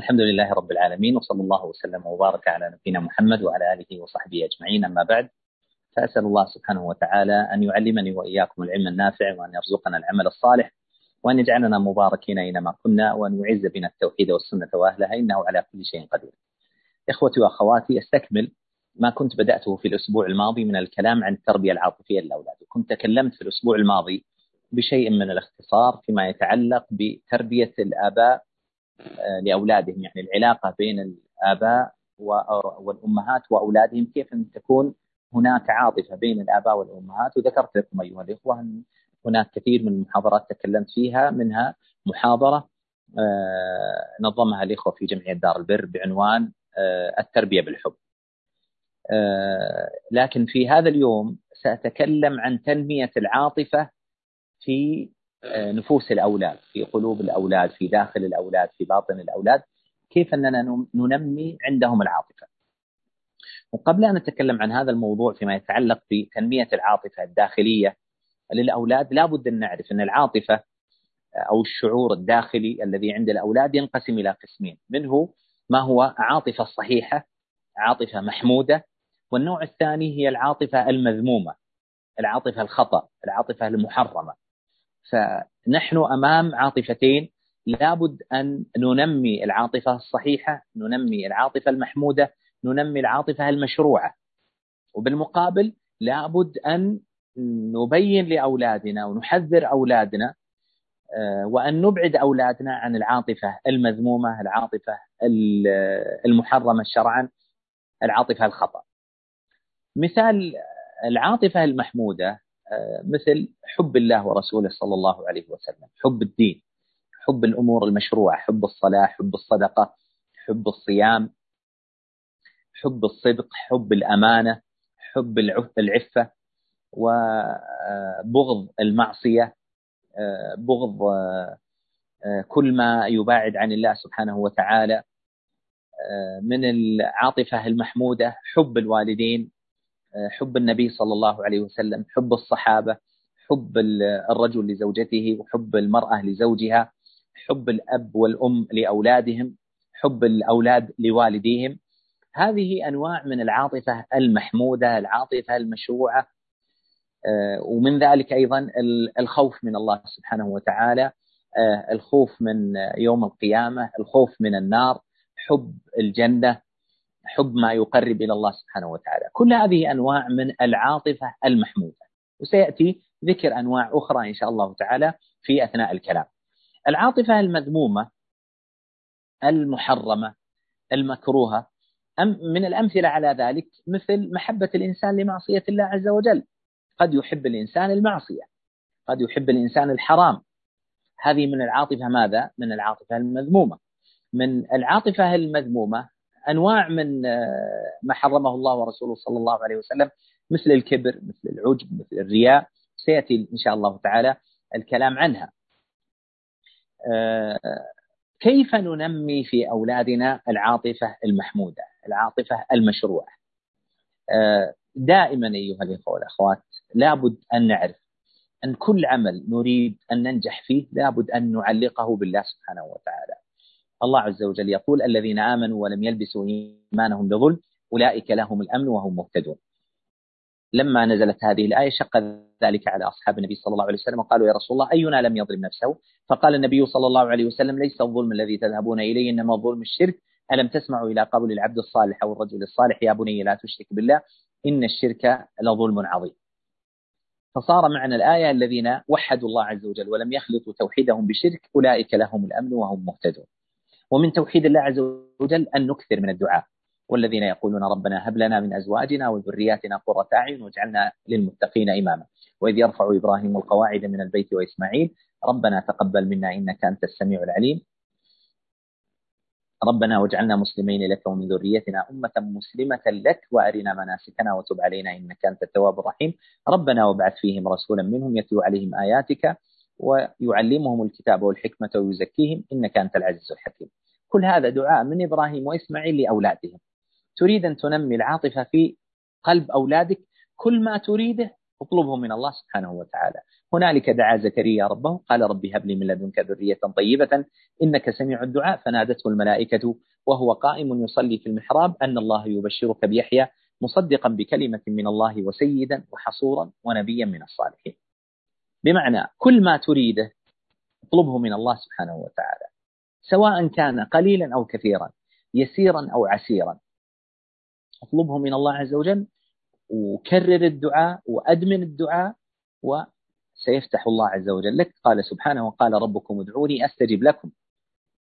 الحمد لله رب العالمين وصلى الله وسلم وبارك على نبينا محمد وعلى آله وصحبه أجمعين أما بعد فأسأل الله سبحانه وتعالى أن يعلمني وإياكم العلم النافع وأن يرزقنا العمل الصالح وأن يجعلنا مباركين أينما كنا وأن يعز بنا التوحيد والسنة وأهلها إنه على كل شيء قدير. إخوتي وأخواتي أستكمل ما كنت بدأته في الأسبوع الماضي من الكلام عن التربية العاطفية للأولاد وكنت تكلمت في الأسبوع الماضي بشيء من الاختصار فيما يتعلق بتربية الآباء آه، لأولادهم. يعني العلاقة بين الآباء والأمهات وأولادهم كيف أن تكون هناك عاطفة بين الآباء والأمهات. وذكرت لكم أيها الإخوة أن هناك كثير من المحاضرات تكلمت فيها منها محاضرة آه، نظمها الإخوة في جمعية دار البر بعنوان آه، التربية بالحب. لكن في هذا اليوم سأتكلم عن تنمية العاطفة في نفوس الأولاد في قلوب الأولاد في داخل الأولاد في باطن الأولاد كيف أننا ننمي عندهم العاطفة. وقبل أن نتكلم عن هذا الموضوع فيما يتعلق بتنمية العاطفة الداخلية للأولاد لابد أن نعرف أن العاطفة آه، أو الشعور الداخلي الذي عند الأولاد ينقسم إلى قسمين. منه ما هو؟ عاطفة صحيحة عاطفة محمودة والنوع الثاني هي العاطفة المذمومة العاطفة الخطأ العاطفة المحرمة. فنحن أمام عاطفتين لابد أن ننمي العاطفة الصحيحة، ننمي العاطفة المحمودة، ننمي العاطفة المشروعة. وبالمقابل لابد أن نبين لأولادنا ونحذر أولادنا آه، وأن نبعد أولادنا عن العاطفة المذمومة، العاطفة المحرمة شرعا، العاطفة الخطأ. مثال العاطفة المحمودة مثل حب الله ورسوله صلى الله عليه وسلم حب الدين حب الأمور المشروعة حب الصلاة حب الصدقة حب الصيام حب الصدق حب الأمانة حب العفة وبغض المعصية بغض كل ما يباعد عن الله سبحانه وتعالى من العاطفة المحمودة حب الوالدين حب النبي صلى الله عليه وسلم حب الصحابة حب الرجل لزوجته وحب المرأة لزوجها حب الأب والأم لأولادهم حب الأولاد لوالديهم. هذه أنواع من العاطفة المحمودة العاطفة المشروعة آه، ومن ذلك أيضا الخوف من الله سبحانه وتعالى آه، الخوف من يوم القيامة الخوف من النار حب الجنة حب ما يقرب إلى الله سبحانه وتعالى، كل هذه أنواع من العاطفة المحمودة، وسيأتي ذكر أنواع أخرى إن شاء الله تعالى في أثناء الكلام. العاطفة المذمومة المحرمة المكروهة من الأمثلة على ذلك مثل محبة الإنسان لمعصية الله عز وجل. قد يحب الإنسان المعصية، قد يحب الإنسان الحرام. هذه من العاطفة ماذا؟ من العاطفة المذمومة. من العاطفة المذمومة أنواع من آه، ما حرمه الله ورسوله صلى الله عليه وسلم مثل الكبر مثل العجب مثل الرياء سيأتي إن شاء الله تعالى الكلام عنها. آه، كيف ننمي في أولادنا العاطفة المحمودة، العاطفة المشروعة؟ آه، دائما أيها الإخوة والأخوات لابد أن نعرف أن كل عمل نريد أن ننجح فيه لابد أن نعلقه بالله سبحانه وتعالى. الله عز وجل يقول الذين آمنوا ولم يلبسوا إيمانهم بظلم أولئك لهم الأمن وهم مهتدون. لما نزلت هذه الآية شق ذلك على أصحاب النبي صلى الله عليه وسلم وقالوا يا رسول الله أينا لم يظلم نفسه؟ فقال النبي صلى الله عليه وسلم ليس الظلم الذي تذهبون إليه إنما الظلم الشرك. ألم تسمعوا إلى قول العبد الصالح أو الرجل الصالح يا بني لا تشرك بالله إن الشرك لظلم عظيم. فصار معنى الآية الذين وحدوا الله عز وجل ولم يخلطوا توحيدهم بشرك أولئك لهم الأمن وهم مهتدون. ومن توحيد الله عز وجل أن نكثر من الدعاء. والذين يقولون ربنا هب لنا من أزواجنا وذرياتنا قرة أعين واجعلنا للمتقين إماما. وإذ يرفع إبراهيم القواعد من البيت وإسماعيل ربنا تقبل منا إنك أنت السميع العليم. ربنا واجعلنا مسلمين لك ومن ذريتنا أمة مسلمة لك وأرنا مناسكنا وتب علينا إنك أنت التواب الرحيم. ربنا وابعث فيهم رسولا منهم يتلو عليهم آياتك. ويعلمهم الكتاب والحكمة ويزكيهم إنك أنت العزيز الحكيم. كل هذا دعاء من إبراهيم وإسماعيل لأولادهم. تريد أن تنمي العاطفة في قلب أولادك. كل ما تريده اطلبه من الله سبحانه وتعالى. هنالك دعا زكريا ربه قال رب هب لي من لدنك ذرية طيبة إنك سميع الدعاء. فنادته الملائكة وهو قائم يصلي في المحراب أن الله يبشرك بيحيى مصدقا بكلمة من الله وسيدا وحصورا ونبيا من الصالحين. بمعنى كل ما تريده اطلبه من الله سبحانه وتعالى سواء كان قليلا أو كثيرا يسيرا أو عسيرا. اطلبه من الله عز وجل وكرر الدعاء وأدمن الدعاء وسيفتح الله عز وجل لك. قال سبحانه وقال ربكم ادعوني أستجب لكم.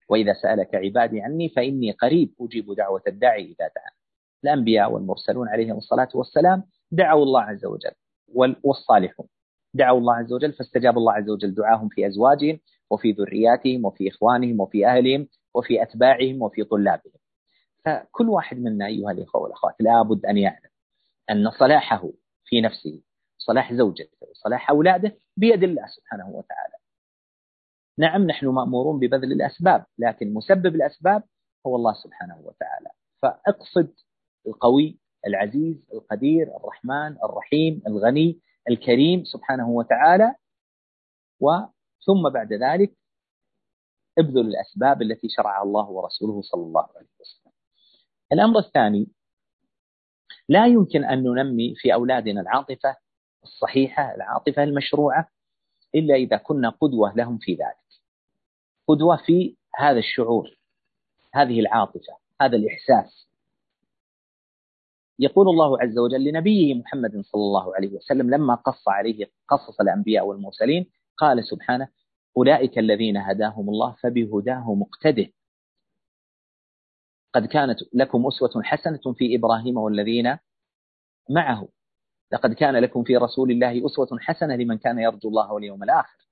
وإذا سألك عبادي عني فإني قريب أجيب دعوة الداعي إذا دعا الأنبياء والمرسلون عليهم الصلاة والسلام دعوا الله عز وجل والصالحون. دعوا الله عز وجل فاستجاب الله عز وجل دعاهم في أزواجهم وفي ذرياتهم وفي إخوانهم وفي أهلهم وفي أتباعهم وفي طلابهم. فكل واحد منا أيها الإخوة والأخوات لابد أن يعلم أن صلاحه في نفسه صلاح زوجته وصلاح أولاده بيد الله سبحانه وتعالى. نعم نحن مأمورون ببذل الأسباب لكن مسبب الأسباب هو الله سبحانه وتعالى. فاقصد القوي العزيز القدير الرحمن الرحيم الغني الكريم سبحانه وتعالى وثم بعد ذلك ابذل الأسباب التي شرعها الله ورسوله صلى الله عليه وسلم. الأمر الثاني لا يمكن أن ننمي في أولادنا العاطفة الصحيحة العاطفة المشروعة إلا إذا كنا قدوة لهم في ذلك. قدوة في هذا الشعور هذه العاطفة هذا الإحساس. يقول الله عز وجل لنبيه محمد صلى الله عليه وسلم لما قص عليه قصص الأنبياء والمرسلين قال سبحانه أولئك الذين هداهم الله فبهداه مقتده. قد كانت لكم أسوة حسنة في إبراهيم والذين معه. لقد كان لكم في رسول الله أسوة حسنة لمن كان يرجو الله واليوم الآخر.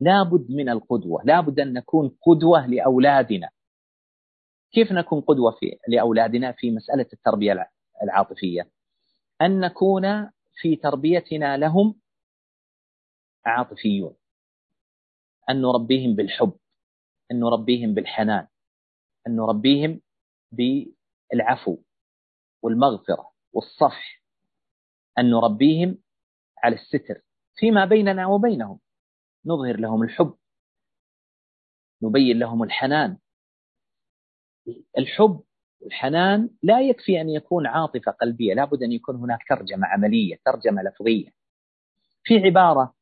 لابد من القدوة لابد أن نكون قدوة لأولادنا. كيف نكون قدوة في لأولادنا في مسألة التربية العاطفية. أن نكون في تربيتنا لهم عاطفيون. أن نربيهم بالحب. أن نربيهم بالحنان. أن نربيهم بالعفو والمغفرة والصفح. أن نربيهم على الستر. فيما بيننا وبينهم. نظهر لهم الحب. نبين لهم الحنان. الحب والحنان لا يكفي أن يكون عاطفة قلبية لابد أن يكون هناك ترجمة عملية ترجمة لفظية. في عبارة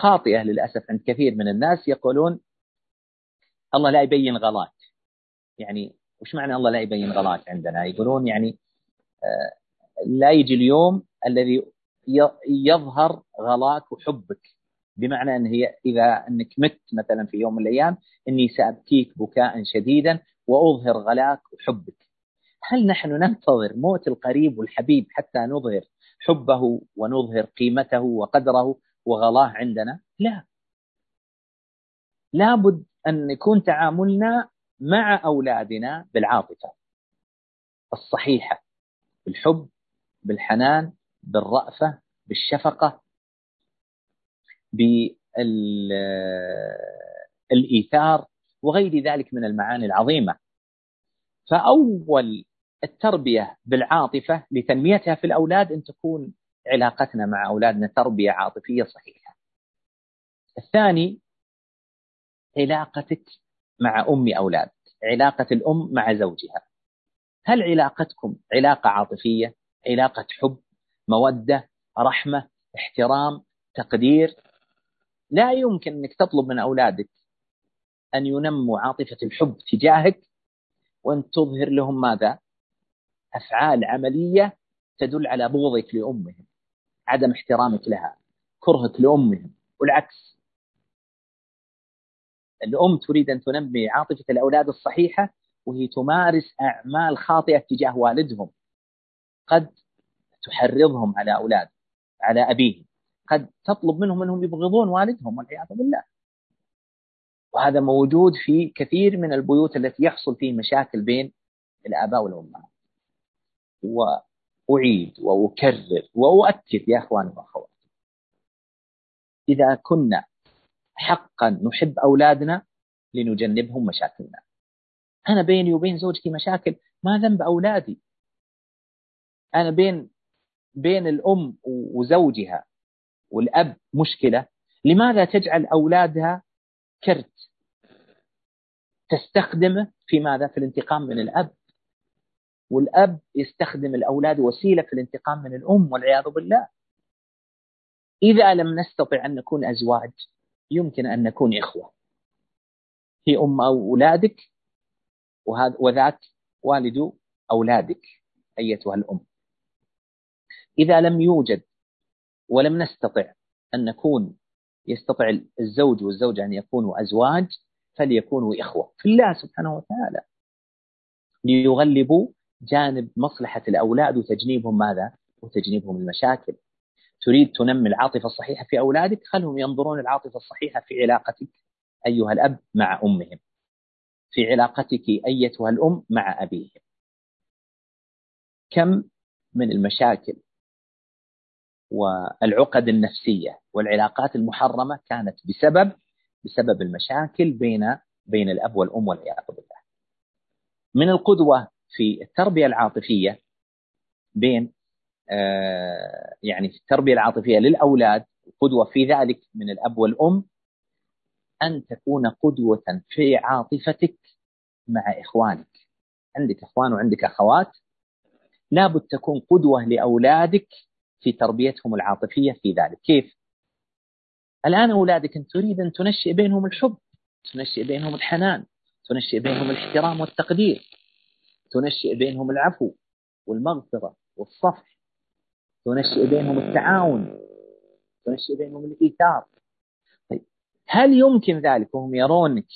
خاطئة للأسف عند كثير من الناس يقولون الله لا يبين غلاك يعني وش معنى الله لا يبين غلاك عندنا؟ يقولون يعني آه، لا يجي اليوم الذي يظهر غلاك وحبك. بمعنى أن هي إذا أنك مت مثلا في يوم من الأيام إني سأبكيك بكاء شديدا وأظهر غلاك وحبك. هل نحن ننتظر موت القريب والحبيب حتى نظهر حبه ونظهر قيمته وقدره وغلاه عندنا؟ لا. لابد أن يكون تعاملنا مع أولادنا بالعاطفة الصحيحة بالحب بالحنان بالرأفة بالشفقة بالإيثار وغير ذلك من المعاني العظيمة فأول التربية بالعاطفة لتنميتها في الأولاد أن تكون علاقتنا مع أولادنا تربية عاطفية صحيحة. الثاني علاقتك مع أم أولادك علاقة الأم مع زوجها. هل علاقتكم علاقة عاطفية علاقة حب مودة رحمة احترام تقدير؟ لا يمكن أنك تطلب من أولادك أن ينموا عاطفة الحب تجاهك وأن تظهر لهم ماذا؟ أفعال عملية تدل على بغضك لأمهم عدم احترامك لها كرهك لأمهم والعكس. الأم تريد أن تنمي عاطفة الأولاد الصحيحة وهي تمارس أعمال خاطئة تجاه والدهم. قد تحرضهم على أولاد على أبيهم. قد تطلب منهم أنهم يبغضون والدهم والعياذ بالله. وهذا موجود في كثير من البيوت التي يحصل فيه مشاكل بين الآباء والأمهات. وأعيد وأكرر وأؤكد يا أخواني وأخواتي. إذا كنا حقا نحب أولادنا لنجنبهم مشاكلنا. أنا بيني وبين زوجتي مشاكل ما ذنب أولادي؟ أنا بين بين الأم وزوجها والأب مشكلة؟ لماذا تجعل أولادها كرت تستخدمه في ماذا؟ في الانتقام من الأب؟ والأب يستخدم الأولاد وسيلة في الانتقام من الأم والعياذ بالله. إذا لم نستطع أن نكون أزواج يمكن أن نكون إخوة. هي أم أولادك وذاك والد أولادك أيتها الأم. إذا لم يوجد ولم نستطع أن نكون يستطيع الزوج والزوجة أن يكونوا أزواج فليكونوا إخوة. في الله سبحانه وتعالى. ليغلبوا جانب مصلحة الأولاد وتجنيبهم ماذا؟ وتجنيبهم المشاكل. تريد تنمي العاطفة الصحيحة في أولادك؟ خلهم ينظرون العاطفة الصحيحة في علاقتك أيها الأب مع أمهم. في علاقتك أيتها الأم مع أبيهم. كم من المشاكل والعقد النفسية والعلاقات المحرمة كانت بسبب بسبب المشاكل بين بين الأب والأم والعياذ بالله. من القدوة في التربية العاطفية بين آه، يعني في التربية العاطفية للأولاد قدوة في ذلك من الأب والأم أن تكون قدوة في عاطفتك مع إخوانك. عندك إخوان وعندك أخوات لابد تكون قدوة لأولادك في تربيتهم العاطفية في ذلك. كيف؟ الآن أولادك أنت تريد أن تنشئ بينهم الحب تنشئ بينهم الحنان تنشئ بينهم الاحترام والتقدير. تنشئ بينهم العفو والمغفرة والصفح. تنشئ بينهم التعاون. تنشئ بينهم الإيثار. طيب هل يمكن ذلك وهم يرونك؟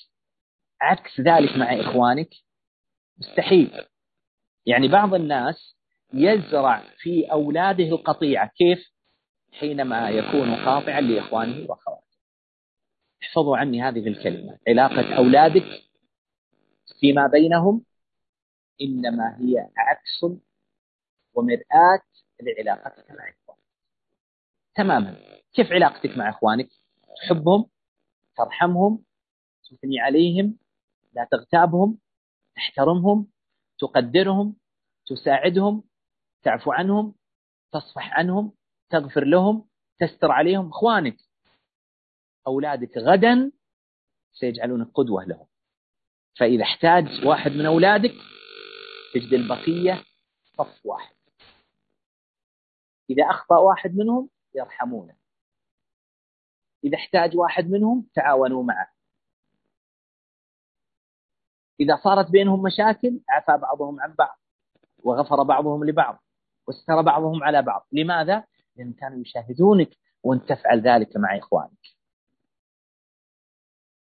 عكس ذلك مع إخوانك؟ مستحيل. يعني بعض الناس يزرع في أولاده القطيعة. كيف؟ حينما يكون قاطعا لإخوانه وأخواته. احفظوا عني هذه الكلمة. علاقة أولادك فيما بينهم إنما هي عكس ومرآة لعلاقتك مع إخوانك. تماما. كيف علاقتك مع إخوانك؟ تحبهم؟ ترحمهم؟ تثني عليهم؟ لا تغتابهم؟ تحترمهم؟ تقدرهم؟ تساعدهم؟ تعفو عنهم؟ تصفح عنهم؟ تغفر لهم؟ تستر عليهم؟ إخوانك. أولادك غدا سيجعلونك قدوة لهم. فإذا احتاج واحد من أولادك تجد البقية صف واحد. إذا أخطأ واحد منهم يرحمونه. إذا احتاج واحد منهم تعاونوا معه. إذا صارت بينهم مشاكل عفى بعضهم عن بعض وغفر بعضهم لبعض واستر بعضهم على بعض. لماذا؟ لأن كانوا يشاهدونك وأنت تفعل ذلك مع إخوانك.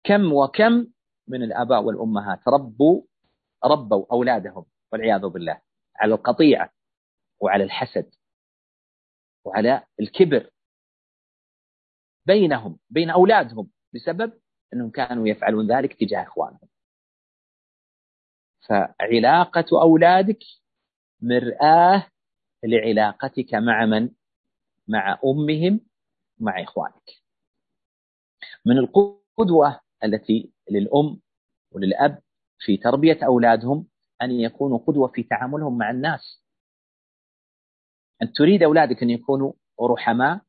كم وكم من الآباء والأمهات ربوا ربوا أولادهم. والعياذ بالله على القطيعة وعلى الحسد وعلى الكبر بينهم بين أولادهم بسبب أنهم كانوا يفعلون ذلك تجاه إخوانهم فعلاقة أولادك مرآة لعلاقتك مع من؟ مع أمهم مع إخوانك من القدوة التي للأم وللأب في تربية أولادهم أن يكونوا قدوة في تعاملهم مع الناس. أن تريد أولادك أن يكونوا رحماء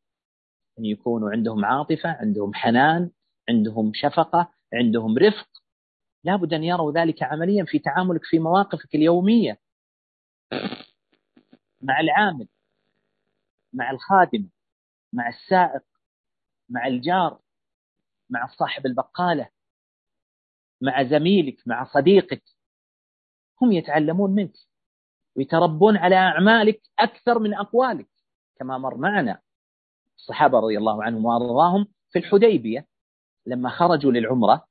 أن يكونوا عندهم عاطفة عندهم حنان عندهم شفقة عندهم رفق. لابد أن يروا ذلك عمليا في تعاملك في مواقفك اليومية مع العامل مع الخادم مع السائق مع الجار مع صاحب البقالة مع زميلك مع صديقك. هم يتعلمون منك. ويتربون على أعمالك أكثر من أقوالك. كما مر معنا. الصحابة رضي الله عنهم وأرضاهم في الحديبية. لما خرجوا للعمرة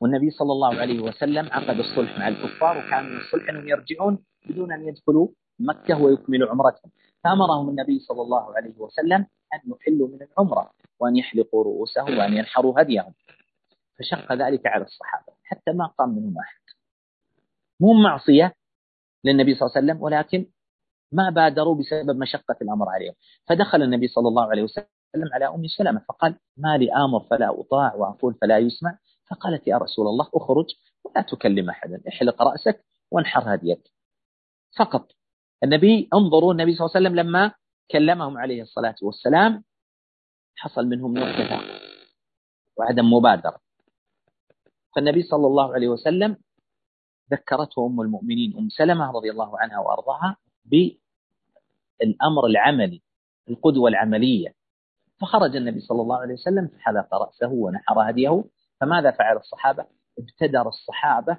والنبي صلى الله عليه وسلم عقد الصلح مع الكفار وكان من الصلح أنهم يرجعون بدون أن يدخلوا مكة ويكملوا عمرتهم. فأمرهم النبي صلى الله عليه وسلم أن يحلوا من العمرة وأن يحلقوا رؤوسهم وأن ينحروا هديهم. فشق ذلك على الصحابة حتى ما قام منهم أحد. مو معصية للنبي صلى الله عليه وسلم ولكن ما بادروا بسبب مشقة الأمر عليهم. فدخل النبي صلى الله عليه وسلم على أم سلمة فقال ما لي آمر فلا أطاع وأقول فلا يسمع. فقالت يا رسول الله أخرج ولا تكلم أحدا احلق رأسك وانحر هديك. فقط. النبي انظروا النبي صلى الله عليه وسلم لما كلمهم عليه الصلاة والسلام حصل منهم نوع وعدم مبادرة. فالنبي صلى الله عليه وسلم ذكرته أم المؤمنين أم سلمة رضي الله عنها وأرضاها بالأمر العملي القدوة العملية. فخرج النبي صلى الله عليه وسلم فحلق رأسه ونحر هديه. فماذا فعل الصحابة؟ ابتدر الصحابة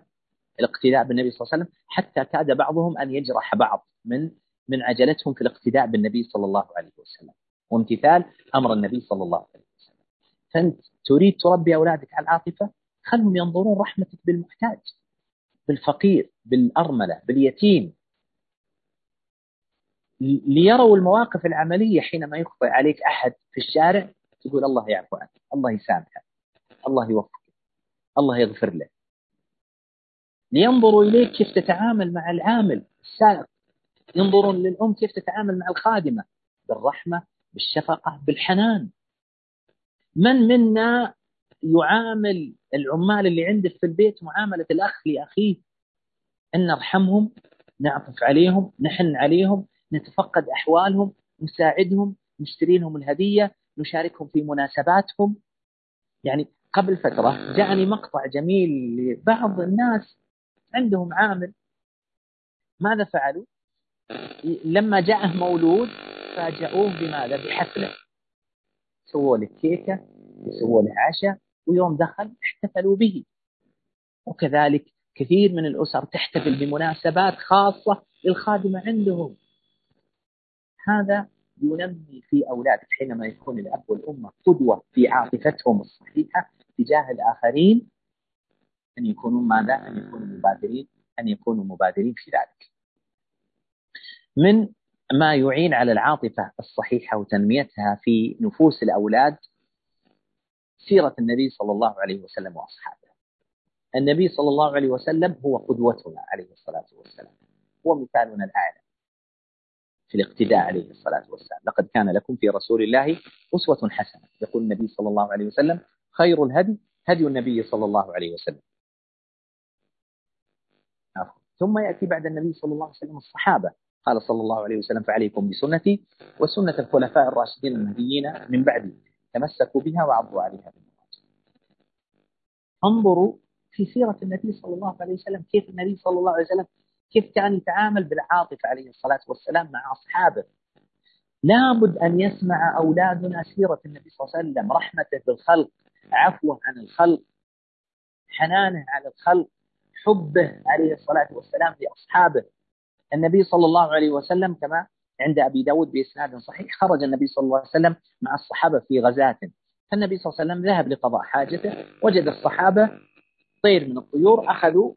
الاقتداء بالنبي صلى الله عليه وسلم حتى كاد بعضهم أن يجرح بعض من من عجلتهم في الاقتداء بالنبي صلى الله عليه وسلم. وامتثال أمر النبي صلى الله عليه وسلم. فأنت تريد تربي أولادك على العاطفة؟ خلهم ينظرون رحمتك بالمحتاج. بالفقير بالأرملة باليتيم. ليروا المواقف العملية حينما يخطئ عليك أحد في الشارع تقول الله يعفو عنه الله يسامحه الله يوفقه الله يغفر له. لينظروا إليك كيف تتعامل مع العامل السائق. ينظرون للأم كيف تتعامل مع الخادمة بالرحمة بالشفقة بالحنان. من منا يعامل العمال اللي عنده في البيت معاملة الأخ لأخيه. أن نرحمهم نعطف عليهم نحن عليهم نتفقد أحوالهم نساعدهم نشتري لهم الهدية نشاركهم في مناسباتهم. يعني قبل فترة جاءني مقطع جميل لبعض الناس عندهم عامل. ماذا فعلوا؟ لما جاءه مولود فاجأوه بماذا؟ بحفلة. سووا له كيكة وسووا له عشاء ويوم دخل احتفلوا به. وكذلك كثير من الأسر تحتفل بمناسبات خاصة للخادمة عندهم. هذا ينمي في أولادك حينما يكون الأب والأم قدوة في عاطفتهم الصحيحة تجاه الآخرين أن يكونوا ماذا؟ أن يكونوا مبادرين أن يكونوا مبادرين في ذلك. من ما يعين على العاطفة الصحيحة وتنميتها في نفوس الأولاد سيرة النبي صلى الله عليه وسلم وأصحابه. النبي صلى الله عليه وسلم هو قدوتنا عليه الصلاة والسلام. هو مثالنا الأعلى في الاقتداء عليه الصلاة والسلام. لقد كان لكم في رسول الله أسوة حسنة. يقول النبي صلى الله عليه وسلم خير الهدي هدي النبي صلى الله عليه وسلم. ثم يأتي بعد النبي صلى الله عليه وسلم الصحابة. قال صلى الله عليه وسلم فعليكم بسنتي وسنة الخلفاء الراشدين المهديين من بعدي. تمسكوا بها وعضوا عليها بالنواجذ. انظروا في سيرة النبي صلى الله عليه وسلم كيف النبي صلى الله عليه وسلم كيف كان يتعامل بالعاطفة عليه الصلاة والسلام مع أصحابه. لابد أن يسمع أولادنا سيرة النبي صلى الله عليه وسلم رحمته بالخلق عفوه عن الخلق حنانه على الخلق حبه عليه الصلاة والسلام لأصحابه. النبي صلى الله عليه وسلم كما عند أبي داود بإسناد صحيح خرج النبي صلى الله عليه وسلم مع الصحابة في غزاة. فالنبي صلى الله عليه وسلم ذهب لقضاء حاجته وجد الصحابة طير من الطيور أخذوا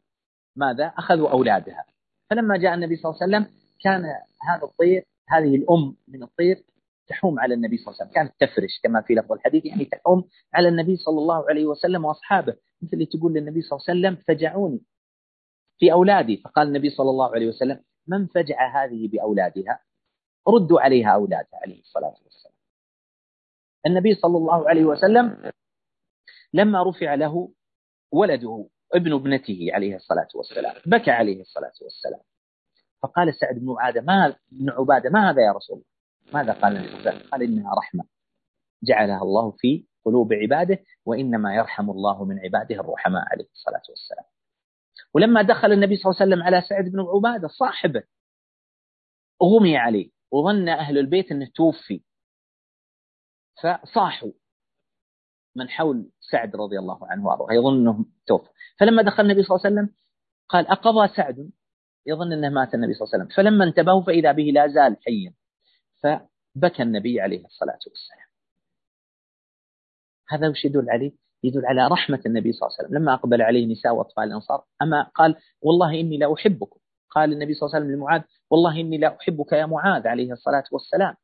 ماذا؟ أخذوا أولادها. فلما جاء النبي صلى الله عليه وسلم كان هذا الطير هذه الأم من الطير تحوم على النبي صلى الله عليه وسلم. كانت تفرش كما في لفظ الحديث يعني تحوم على النبي صلى الله عليه وسلم وأصحابه. مثل اللي تقول للنبي صلى الله عليه وسلم فجعوني في أولادي. فقال النبي صلى الله عليه وسلم من فجع هذه بأولادها؟ ردوا عليها أولادها عليه الصلاة والسلام. النبي صلى الله عليه وسلم لما رفع له ولده ابن ابنته عليه الصلاة والسلام بكى عليه الصلاة والسلام. فقال سعد بن عبادة ما ابن عبادة ما هذا يا رسول الله؟ ماذا قال النبي قال إنها رحمة. جعلها الله في قلوب عباده وإنما يرحم الله من عباده الرحماء عليه الصلاة والسلام. ولما دخل النبي صلى الله عليه وسلم على سعد بن عبادة صاحبه أغمي عليه. وظن أهل البيت أنه توفي. فصاحوا من حول سعد رضي الله عنه وأرضاه يظن إنه توفى. فلما دخل النبي صلى الله عليه وسلم قال أقضى سعد؟ يظن إنه مات النبي صلى الله عليه وسلم. فلما انتبهوا فإذا به لا زال حيا. فبكى النبي عليه الصلاة والسلام. هذا وش يدل عليه؟ يدل على رحمة النبي صلى الله عليه وسلم. لما أقبل عليه نساء وأطفال الأنصار أما قال والله إني لا أحبكم قال النبي صلى الله عليه وسلم لمعاذ والله إني لا أحبك يا معاذ عليه الصلاة والسلام.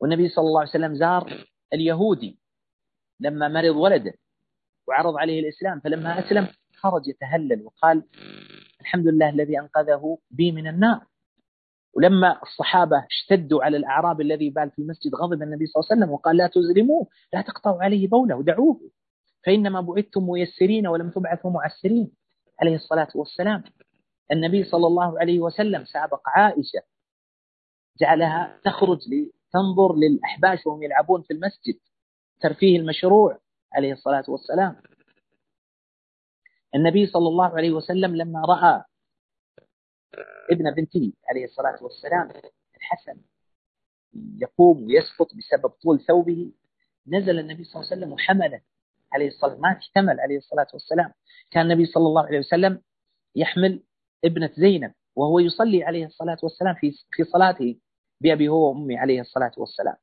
والنبي صلى الله عليه وسلم زار اليهودي لما مرض ولده وعرض عليه الإسلام فلما أسلم خرج يتهلل وقال الحمد لله الذي أنقذه بي من النار. ولما الصحابة اشتدوا على الأعراب الذي بال في المسجد غضب النبي صلى الله عليه وسلم وقال لا تزرموه لا تقطعوا عليه بولة دعوه فإنما بعثتم ميسرين ولم تبعثوا معسرين عليه الصلاة والسلام. النبي صلى الله عليه وسلم سابق عائشة جعلها تخرج لتنظر للأحباش وهم يلعبون في المسجد الترفيه المشروع عليه الصلاة والسلام. النبي صلى الله عليه وسلم لما رأى ابن بنته عليه الصلاة والسلام الحسن يقوم ويسقط بسبب طول ثوبه نزل النبي صلى الله عليه وسلم وحمله عليه الصلاة ما احتمل عليه الصلاة والسلام. كان النبي صلى الله عليه وسلم يحمل ابنة زينب وهو يصلي عليه الصلاة والسلام في في صلاته بأبي هو وأمي عليه الصلاة والسلام.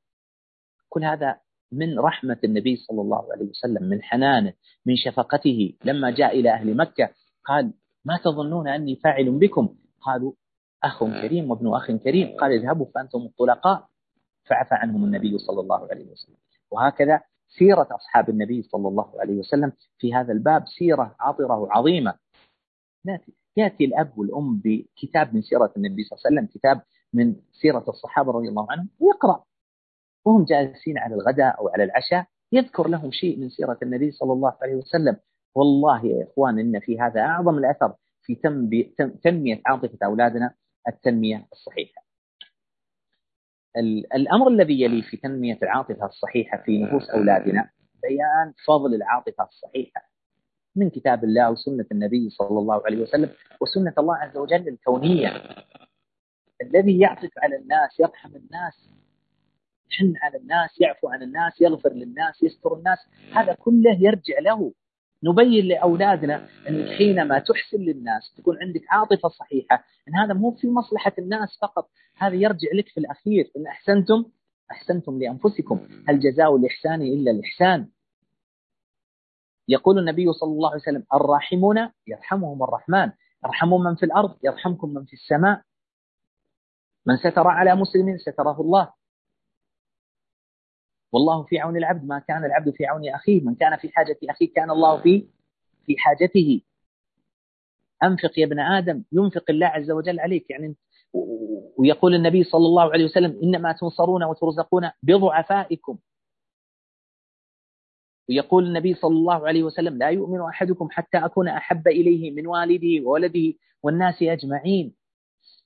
كل هذا من رحمة النبي صلى الله عليه وسلم من حنانه من شفقته. لما جاء إلى أهل مكة قال ما تظنون أني فاعل بكم؟ قالوا أخ كريم وابن أخ كريم. قال اذهبوا فأنتم الطلقاء. فعفى عنهم النبي صلى الله عليه وسلم. وهكذا سيرة أصحاب النبي صلى الله عليه وسلم في هذا الباب سيرة عطرة وعظيمة يأتي الأب والأم بكتاب من سيرة النبي صلى الله عليه وسلم كتاب من سيرة الصحابة رضي الله عنهم ويقرأ وهم جالسين على الغداء أو على العشاء يذكر لهم شيء من سيرة النبي صلى الله عليه وسلم. والله يا إخوان إن في هذا أعظم الأثر في تنمية عاطفة أولادنا التنمية الصحيحة. الأمر الذي يلي في تنمية العاطفة الصحيحة في نفوس أولادنا بيان فضل العاطفة الصحيحة. من كتاب الله وسنة النبي صلى الله عليه وسلم وسنة الله عز وجل الكونية. الذي يعطف على الناس يرحم الناس يحن على الناس يعفو عن الناس يغفر للناس يستر الناس. هذا كله يرجع له. نبين لأولادنا أنك حينما تحسن للناس تكون عندك عاطفة صحيحة أن هذا مو في مصلحة الناس فقط هذا يرجع لك في الأخير. إن أحسنتم أحسنتم لأنفسكم. هل جزاء الإحسان إلا الإحسان؟ يقول النبي صلى الله عليه وسلم الراحمون يرحمهم الرحمن. ارحموا من في الأرض يرحمكم من في السماء. من ستر على مسلم ستره الله. والله في عون العبد ما كان العبد في عون أخيه من كان في حاجة أخيه كان الله في في حاجته. أنفق يا ابن آدم ينفق الله عز وجل عليك. يعني ويقول النبي صلى الله عليه وسلم إنما تنصرون وترزقون بضعفائكم. ويقول النبي صلى الله عليه وسلم لا يؤمن أحدكم حتى أكون أحب إليه من والده وولده والناس أجمعين.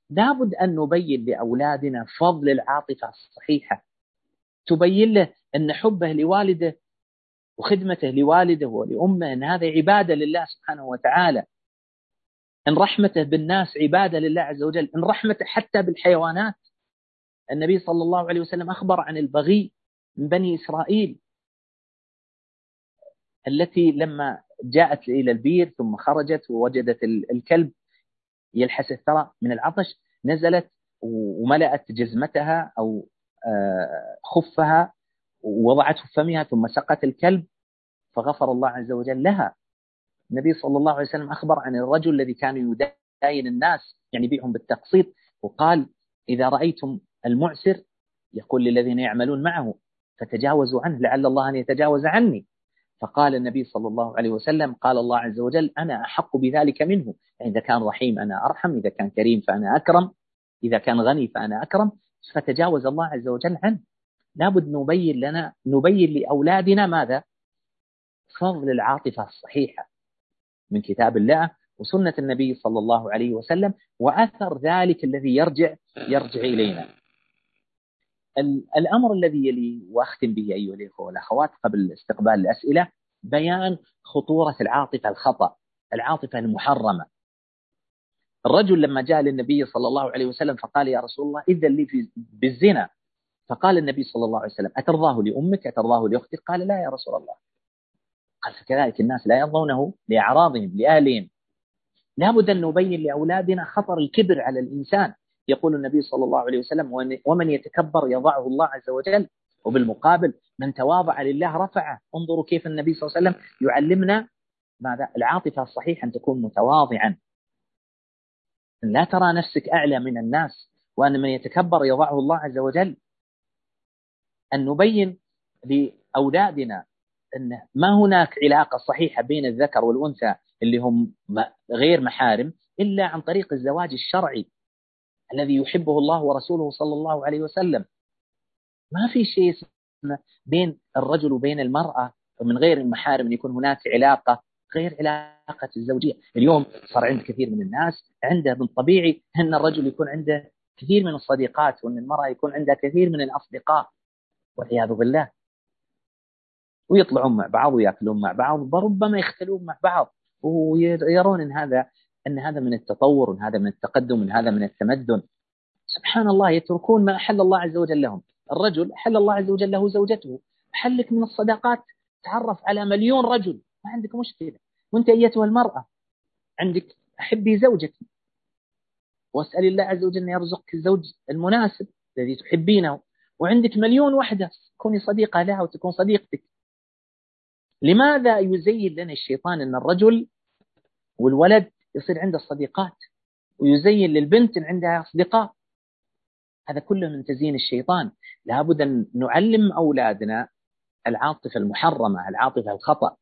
لابد أن نبين لأولادنا فضل العاطفة الصحيحة. تبين له أن حبه لوالده وخدمته لوالده ولأمه أن هذا عبادة لله سبحانه وتعالى. أن رحمته بالناس عبادة لله عز وجل. أن رحمته حتى بالحيوانات. النبي صلى الله عليه وسلم أخبر عن البغي من بني إسرائيل. التي لما جاءت إلى البير ثم خرجت ووجدت الكلب يلحس الثرى من العطش نزلت وملأت جزمتها أو آه، خفها ووضعته في فمها ثم سقت الكلب فغفر الله عز وجل لها. النبي صلى الله عليه وسلم أخبر عن الرجل الذي كان يداين الناس يعني يبيعهم بالتقسيط وقال إذا رأيتم المعسر يقول للذين يعملون معه فتجاوزوا عنه لعل الله أن يتجاوز عني. فقال النبي صلى الله عليه وسلم قال الله عز وجل أنا أحق بذلك منه. إذا كان رحيم أنا أرحم إذا كان كريم فأنا أكرم إذا كان غني فأنا أكرم. فتجاوز الله عز وجل عنه. لابد نبين لنا نبين لأولادنا ماذا؟ فضل العاطفة الصحيحة من كتاب الله وسنة النبي صلى الله عليه وسلم وأثر ذلك الذي يرجع يرجع إلينا. الأمر الذي يلي وأختم به أيها الإخوة والأخوات قبل استقبال الأسئلة بيان خطورة العاطفة الخطأ العاطفة المحرمة. الرجل لما جاء للنبي صلى الله عليه وسلم فقال يا رسول الله إذن لي في بالزنا. فقال النبي صلى الله عليه وسلم أترضاه لأمك؟ أترضاه لأختك؟ قال لا يا رسول الله. قال فكذلك الناس لا يرضونه لأعراضهم لأهلهم. لابد أن نبين لأولادنا خطر الكبر على الإنسان. يقول النبي صلى الله عليه وسلم ومن يتكبر يضعه الله عز وجل. وبالمقابل من تواضع لله رفعه. انظروا كيف النبي صلى الله عليه وسلم يعلمنا ماذا؟ العاطفة الصحيحة أن تكون متواضعا. لا ترى نفسك أعلى من الناس وأن من يتكبر يضعه الله عز وجل. أن نبين لأولادنا أن ما هناك علاقة صحيحة بين الذكر والأنثى اللي هم غير محارم إلا عن طريق الزواج الشرعي. الذي يحبه الله ورسوله صلى الله عليه وسلم. ما في شيء بين الرجل وبين المرأة من غير المحارم يكون هناك علاقة غير علاقة الزوجية. اليوم صار عند كثير من الناس عنده من طبيعي أن الرجل يكون عنده كثير من الصديقات وأن المرأة يكون عندها كثير من الأصدقاء. والعياذ بالله. ويطلعون مع بعض ويأكلون مع بعض وربما يختلون مع بعض ويرون إن هذا أن هذا من التطور وان هذا من التقدم وان هذا من التمدن. سبحان الله يتركون ما أحل الله عز وجل لهم. الرجل أحل الله عز وجل له زوجته. حلك من الصداقات. تعرف على مليون رجل. ما عندك مشكلة. وأنت أيتها المرأة. عندك أحبي زوجك. وأسأل الله عز وجل أن يرزقك الزوج المناسب الذي تحبينه. وعندك مليون وحدة. كوني صديقة لها وتكون صديقتك. لماذا يزين لنا الشيطان أن الرجل والولد يصير عنده الصديقات ويزين للبنت إن عندها أصدقاء. هذا كله من تزيين الشيطان. لابد أن نعلم أولادنا العاطفة المحرمة العاطفة الخطأ.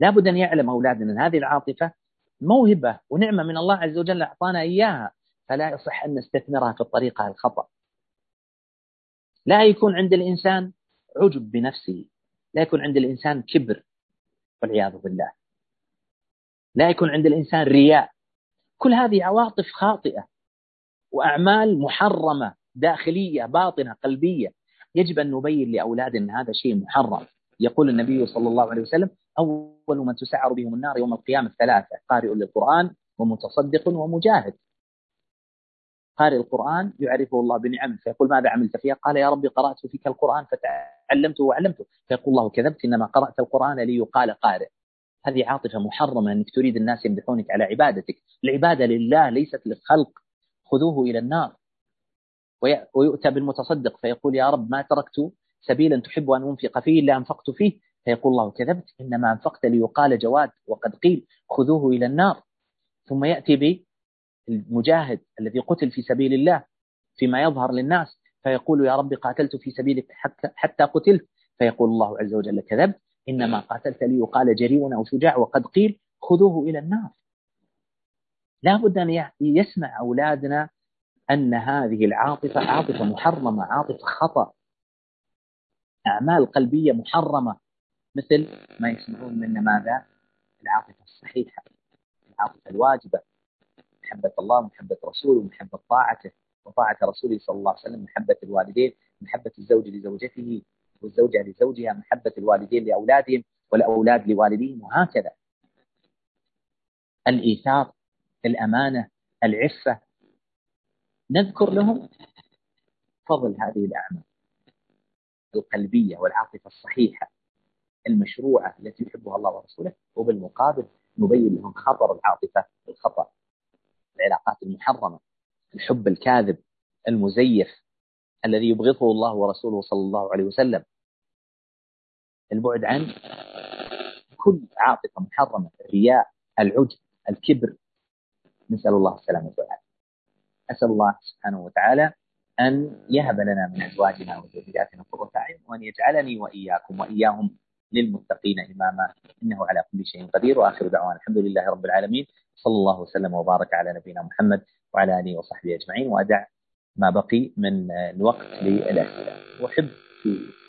لابد أن يعلم أولادنا أن هذه العاطفة موهبة ونعمة من الله عز وجل أعطانا إياها فلا يصح أن نستثمرها في الطريقة الخطأ. لا يكون عند الإنسان عجب بنفسه لا يكون عند الإنسان كبر والعياذ بالله. لا يكون عند الإنسان رياء. كل هذه عواطف خاطئة وأعمال محرمة داخلية باطنة قلبية. يجب أن نبين لأولادنا أن هذا شيء محرم. يقول النبي صلى الله عليه وسلم أول من تسعر بهم النار يوم القيامة ثلاثة قارئ للقرآن ومتصدق ومجاهد. قارئ القرآن يعرفه الله بنعم فيقول ماذا عملت فيها؟ قال يا ربي قرأت فيك القرآن فتعلمته وعلمته. فيقول الله كذبت إنما قرأت القرآن ليقال قارئ. هذه عاطفة محرمة أنك تريد الناس يمدحونك على عبادتك. العبادة لله ليست للخلق. خذوه إلى النار. ويؤتى بالمتصدق فيقول يا رب ما تركت سبيلا تحب أن أنفق فيه إلا أنفقت فيه. فيقول الله كذبت. إنما أنفقت ليقال جواد وقد قيل. خذوه إلى النار. ثم يأتي المجاهد الذي قتل في سبيل الله فيما يظهر للناس. فيقول يا رب قاتلت في سبيلك حتى قتلت. فيقول الله عز وجل كذبت. إنما قاتلت لي يقال جريء أو شجاع وقد قيل خذوه إلى النار. لا بد أن يسمع أولادنا أن هذه العاطفة عاطفة محرمة عاطفة خطأ. أعمال قلبية محرمة. مثل ما يسمعون منا ماذا؟ العاطفة الصحيحة العاطفة الواجبة. محبة الله ومحبة رسوله ومحبة طاعته وطاعة رسوله صلى الله عليه وسلم محبة الوالدين محبة الزوج لزوجته. والزوجة لزوجها محبة الوالدين لأولادهم والأولاد لوالديهم وهكذا. الإيثار الأمانة العفة. نذكر لهم فضل هذه الأعمال. القلبية والعاطفة الصحيحة المشروعة التي يحبها الله ورسوله وبالمقابل نبين لهم خطر العاطفة الخطأ. العلاقات المحرمة الحب الكاذب المزيف الذي يبغضه الله ورسوله صلى الله عليه وسلم. البعد عن كل عاطفة محرمة الرياء العجب الكبر. نسأل الله السلامة والعافية. أسأل الله سبحانه وتعالى أن يهب لنا من أزواجنا وذرياتنا قرة أعين وأن يجعلني وإياكم وإياهم للمتقين إماما. إنه على كل شيء قدير. وآخر دعوانا الحمد لله رب العالمين. صلى الله وسلم وبارك على نبينا محمد وعلى آله وصحبه أجمعين. وأدع ما بقي من الوقت للأسئلة. وأحب في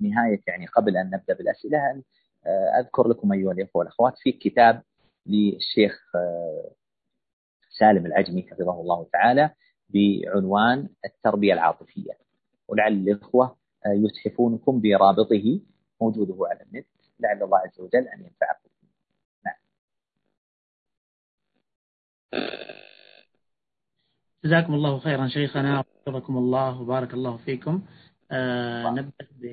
نهاية يعني قبل أن نبدأ بالأسئلة أن أذكر لكم أيها الإخوة والأخوات في كتاب للشيخ سالم العجمي حفظه الله تعالى بعنوان التربية العاطفية. ولعل الإخوة يتحفونكم برابطه موجوده على النت. لعل الله عز وجل أن ينفعكم. نعم. جزاكم الله خيرا شيخنا وحفظكم الله وبارك الله فيكم. آه نبدأ ب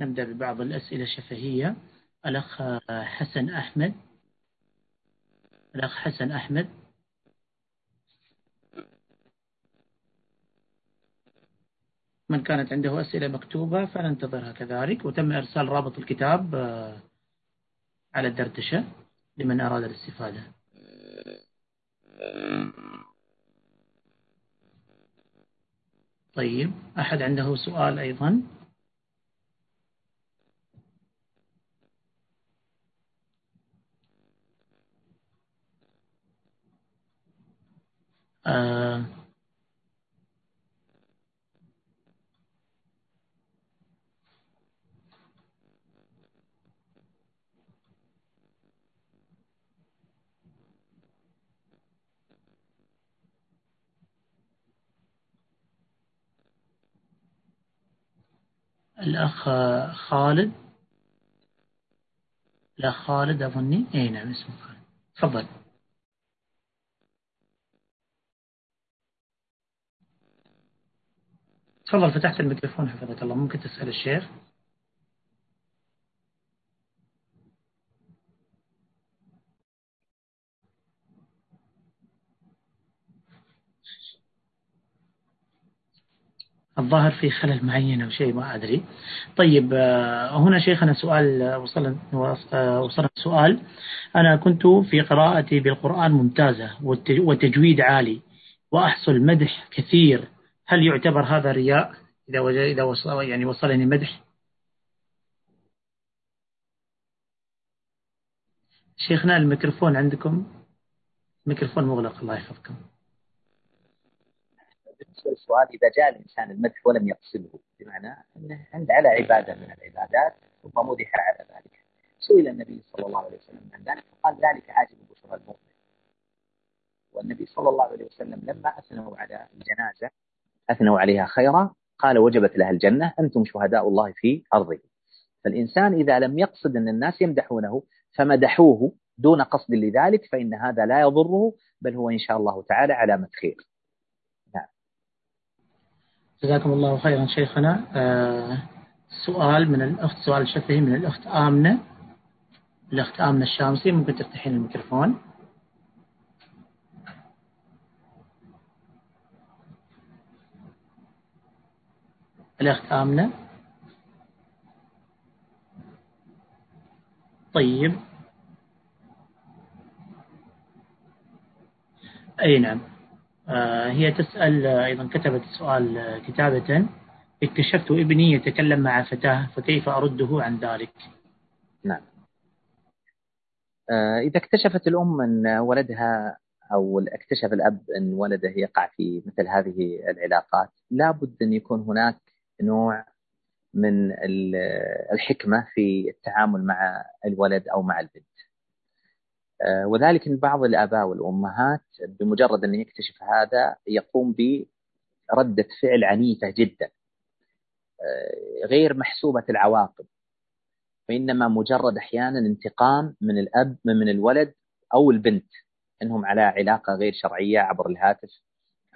نبدأ ببعض الأسئلة الشفهية. الأخ حسن أحمد. الأخ حسن أحمد. من كانت عنده أسئلة مكتوبة فننتظرها كذلك. وتم إرسال رابط الكتاب آه، على الدردشة لمن أراد الاستفادة. طيب أحد عنده سؤال أيضا؟ آه الأخ خالد. الأخ خالد أظني أي نعم اسمه خالد. تفضل. تفضل فتحت الميكروفون حفظك الله. ممكن تسأل الشيخ؟ الظاهر في خلل معين أو شيء ما أدري. طيب آه، هنا شيخنا سؤال وصل آه، وصلنا سؤال. أنا كنت في قراءتي بالقرآن ممتازة وتجويد عالي وأحصل مدح كثير. هل يعتبر هذا رياء إذا إذا وصل يعني وصلني مدح؟ شيخنا الميكروفون عندكم؟ ميكروفون مغلق الله يحفظكم. بالنسبة للسؤال إذا جاء الإنسان المدح ولم يقصده بمعنى أنه عند على عبادة من العبادات ثم مدح على ذلك. سئل النبي صلى الله عليه وسلم عن ذلك فقال ذلك عاجب بشرى المؤمن. والنبي صلى الله عليه وسلم لما أثنوا على الجنازة أثنوا عليها خيرا قال وجبت لها الجنة أنتم شهداء الله في أرضه. فالإنسان إذا لم يقصد أن الناس يمدحونه فمدحوه دون قصد لذلك فإن هذا لا يضره بل هو إن شاء الله تعالى علامه خير جزاكم الله خيرا شيخنا. آه سؤال من الأخت سؤال شفهي من الأخت آمنة. الأخت آمنة الشامسي ممكن تفتحين الميكروفون. الأخت آمنة. طيب. أي نعم. هي تسأل آه، أيضا كتبت السؤال آه، كتابة اكتشفت ابني يتكلم مع فتاة فكيف أرده عن ذلك؟ نعم. إذا اكتشفت الأم أن ولدها أو اكتشف الأب أن ولده يقع في مثل هذه العلاقات لابد أن يكون هناك نوع من الحكمة في التعامل مع الولد أو مع البنت. آه، وذلك إن بعض الآباء والأمهات بمجرد أن يكتشف هذا يقوم بردة فعل عنيفة جدا آه، غير محسوبة العواقب وإنما مجرد أحيانا انتقام من الأب من الولد أو البنت إنهم على علاقة غير شرعية عبر الهاتف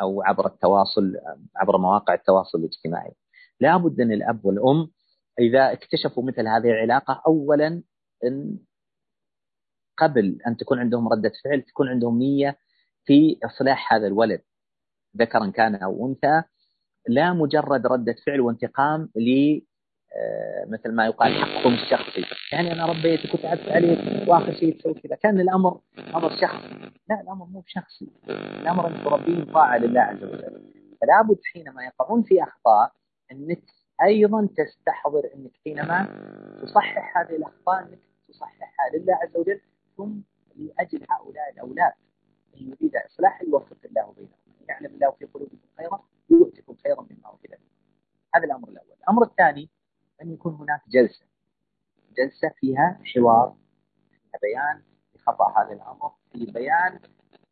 أو عبر التواصل عبر مواقع التواصل الاجتماعي. لابد أن الأب والأم إذا اكتشفوا مثل هذه العلاقة اولا إن قبل أن تكون عندهم ردة فعل تكون عندهم نية في إصلاح هذا الولد ذكرا كان أو أنثى لا مجرد ردة فعل وانتقام ل آه، مثل ما يقال حقكم الشخصي. يعني أنا ربيتك وتعبت عليك وآخر شيء تسوي كذا. كان الأمر أمر شخصي. لا الأمر مو بشخصي. الأمر أن تربيه طاعة لله عز وجل. فلا بد حينما يقعون في أخطاء أنك أيضا تستحضر أنك حينما تصحح هذه الأخطاء أنك تصححها لله عز وجل. ثم لأجل هؤلاء الأولاد إن يريد إصلاح يوفق الله بينهم. يعلم الله في قلوبكم خيرا يؤتكم خيرا مما أوتي هذا الأمر الأول. الأمر الثاني أن يكون هناك جلسة. جلسة فيها حوار فيها بيان لخطأ هذا الأمر في بيان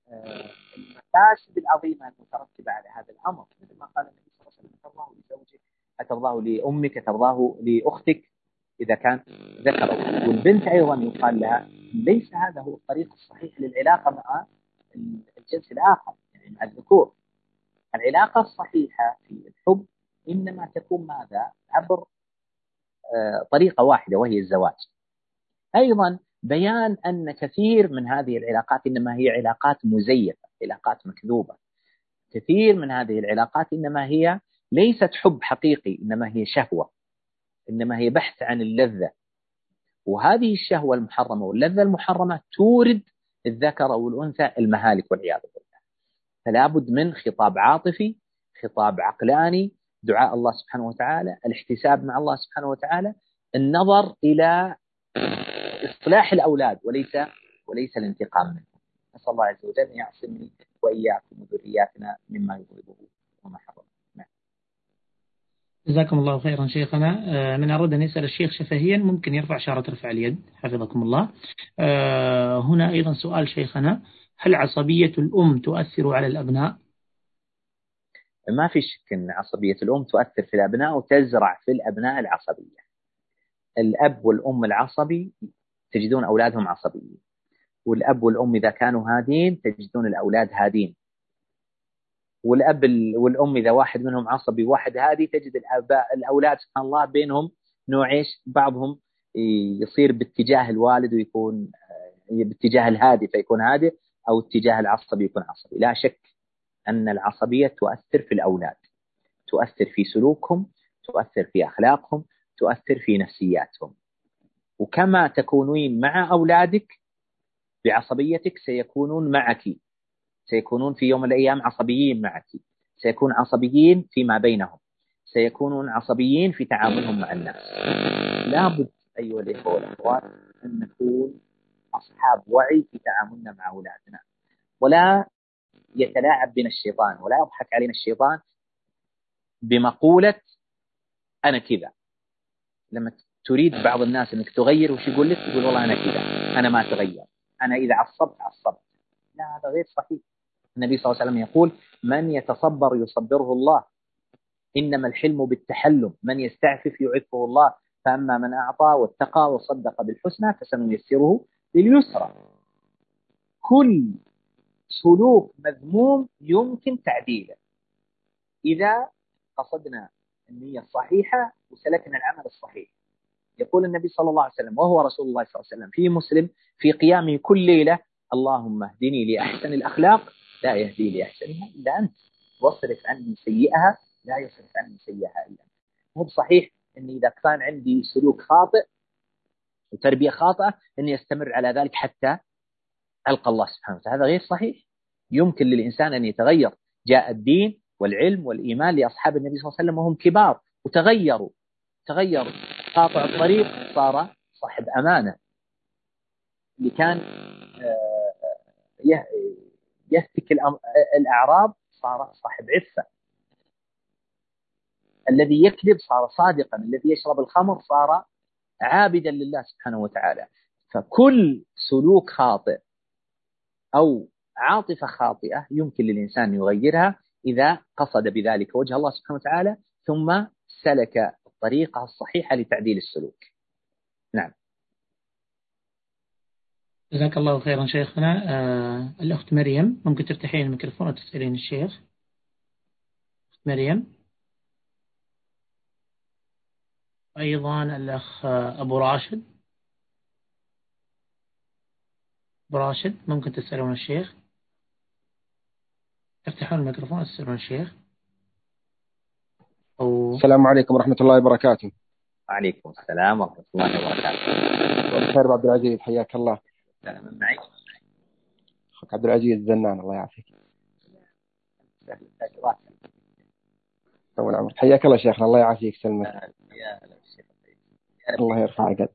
آه، المفاسد العظيمة المترتبة على هذا الأمر. مثل ما قال النبي صلى الله عليه وسلم أترضاه لزوجك أترضاه لأمك أترضاه لأختك إذا كان ذكر. والبنت أيضا يقال لها ليس هذا هو الطريق الصحيح للعلاقة مع الجنس الآخر يعني مع الذكور. العلاقة الصحيحة في الحب إنما تكون ماذا؟ عبر آه، طريقة واحدة وهي الزواج. أيضا بيان أن كثير من هذه العلاقات إنما هي علاقات مزيفة علاقات مكذوبة. كثير من هذه العلاقات إنما هي ليست حب حقيقي إنما هي شهوة إنما هي بحث عن اللذة. وهذه الشهوة المحرمة واللذة المحرمة تورد الذكر أو الأنثى المهالك والعياذ بالله. فلا بد من خطاب عاطفي خطاب عقلاني دعاء الله سبحانه وتعالى الاحتساب مع الله سبحانه وتعالى النظر إلى إصلاح الأولاد وليس وليس الانتقام منهم. نسأل الله عز وجل أن يعصمني وإياكم وذرياتنا مما يغضبه وما حرم جزاكم الله خيرا شيخنا. آه، من أراد أن يسأل الشيخ شفهيا ممكن يرفع شارة رفع اليد حفظكم الله. آه، هنا أيضا سؤال شيخنا. هل عصبية الأم تؤثر على الأبناء؟ ما في شك أن عصبية الأم تؤثر في الأبناء وتزرع في الأبناء العصبية. الأب والأم العصبي تجدون أولادهم عصبيين والأب والأم إذا كانوا هادين تجدون الأولاد هادين. والأب والأم إذا واحد منهم عصبي وواحد هادي تجد الآباء الأولاد سبحان الله بينهم نوع إيش؟ بعضهم يصير باتجاه الوالد ويكون آه، باتجاه الهادي فيكون هادي أو اتجاه العصبي يكون عصبي. لا شك أن العصبية تؤثر في الأولاد تؤثر في سلوكهم تؤثر في أخلاقهم تؤثر في نفسياتهم. وكما تكونين مع أولادك بعصبيتك سيكونون معك. سيكونون في يوم من الأيام عصبيين معك. سيكون عصبيين فيما بينهم. سيكونون عصبيين في تعاملهم مع الناس. لابد أيها الإخوة والأخوات أن نكون أصحاب وعي في تعاملنا مع أولادنا. ولا يتلاعب بنا الشيطان ولا يضحك علينا الشيطان بمقولة أنا كذا. لما تريد بعض الناس أنك تغير وش يقول لك؟ يقول والله أنا كذا أنا ما أتغير. أنا إذا عصبت عصبت. لا هذا غير صحيح. النبي صلى الله عليه وسلم يقول من يتصبر يصبره الله. إنما الحلم بالتحلم. من يستعفف يعفه الله. فأما من أعطى واتقى وصدق بالحسنى فسنيسره لليسرى. كل سلوك مذموم يمكن تعديله. إذا قصدنا النية الصحيحة وسلكنا العمل الصحيح. يقول النبي صلى الله عليه وسلم وهو رسول الله صلى الله عليه وسلم في مسلم في قيامه كل ليلة اللهم اهدني لأحسن الأخلاق لا يهدي لأحسنها إلا أنت. واصرف عني سيئها لا يصرف عني سيئها إلا أنت. مو بصحيح أني إذا كان عندي سلوك خاطئ وتربية خاطئة أني أستمر على ذلك حتى ألقى الله سبحانه وتعالى. هذا غير صحيح. يمكن للإنسان أن يتغير. جاء الدين والعلم والإيمان لأصحاب النبي صلى الله عليه وسلم وهم كبار وتغيروا. تغيروا. قاطع الطريق صار صاحب أمانة. اللي كان يهتك الأعراض صار صاحب عفة. الذي يكذب صار صادقا الذي يشرب الخمر صار عابدا لله سبحانه وتعالى. فكل سلوك خاطئ أو عاطفة خاطئة يمكن للإنسان يغيرها إذا قصد بذلك وجه الله سبحانه وتعالى ثم سلك الطريقة الصحيحة لتعديل السلوك نعم جزاك الله خيرا شيخنا. آه الأخت مريم ممكن تفتحين الميكروفون وتسألين الشيخ؟ أخت مريم. أيضا الأخ أبو راشد. أبو راشد ممكن تسألون الشيخ؟ افتحون الميكروفون وتسألون الشيخ. أو... السلام عليكم ورحمة الله وبركاته. وعليكم السلام ورحمة الله وبركاته. خير عبد العزيز حياك الله. معي. أخوك عبد العزيز الزنان الله يعافيك. طول عمرك. حياك الله شيخنا الله يعافيك سلمك. الله يرفع قد.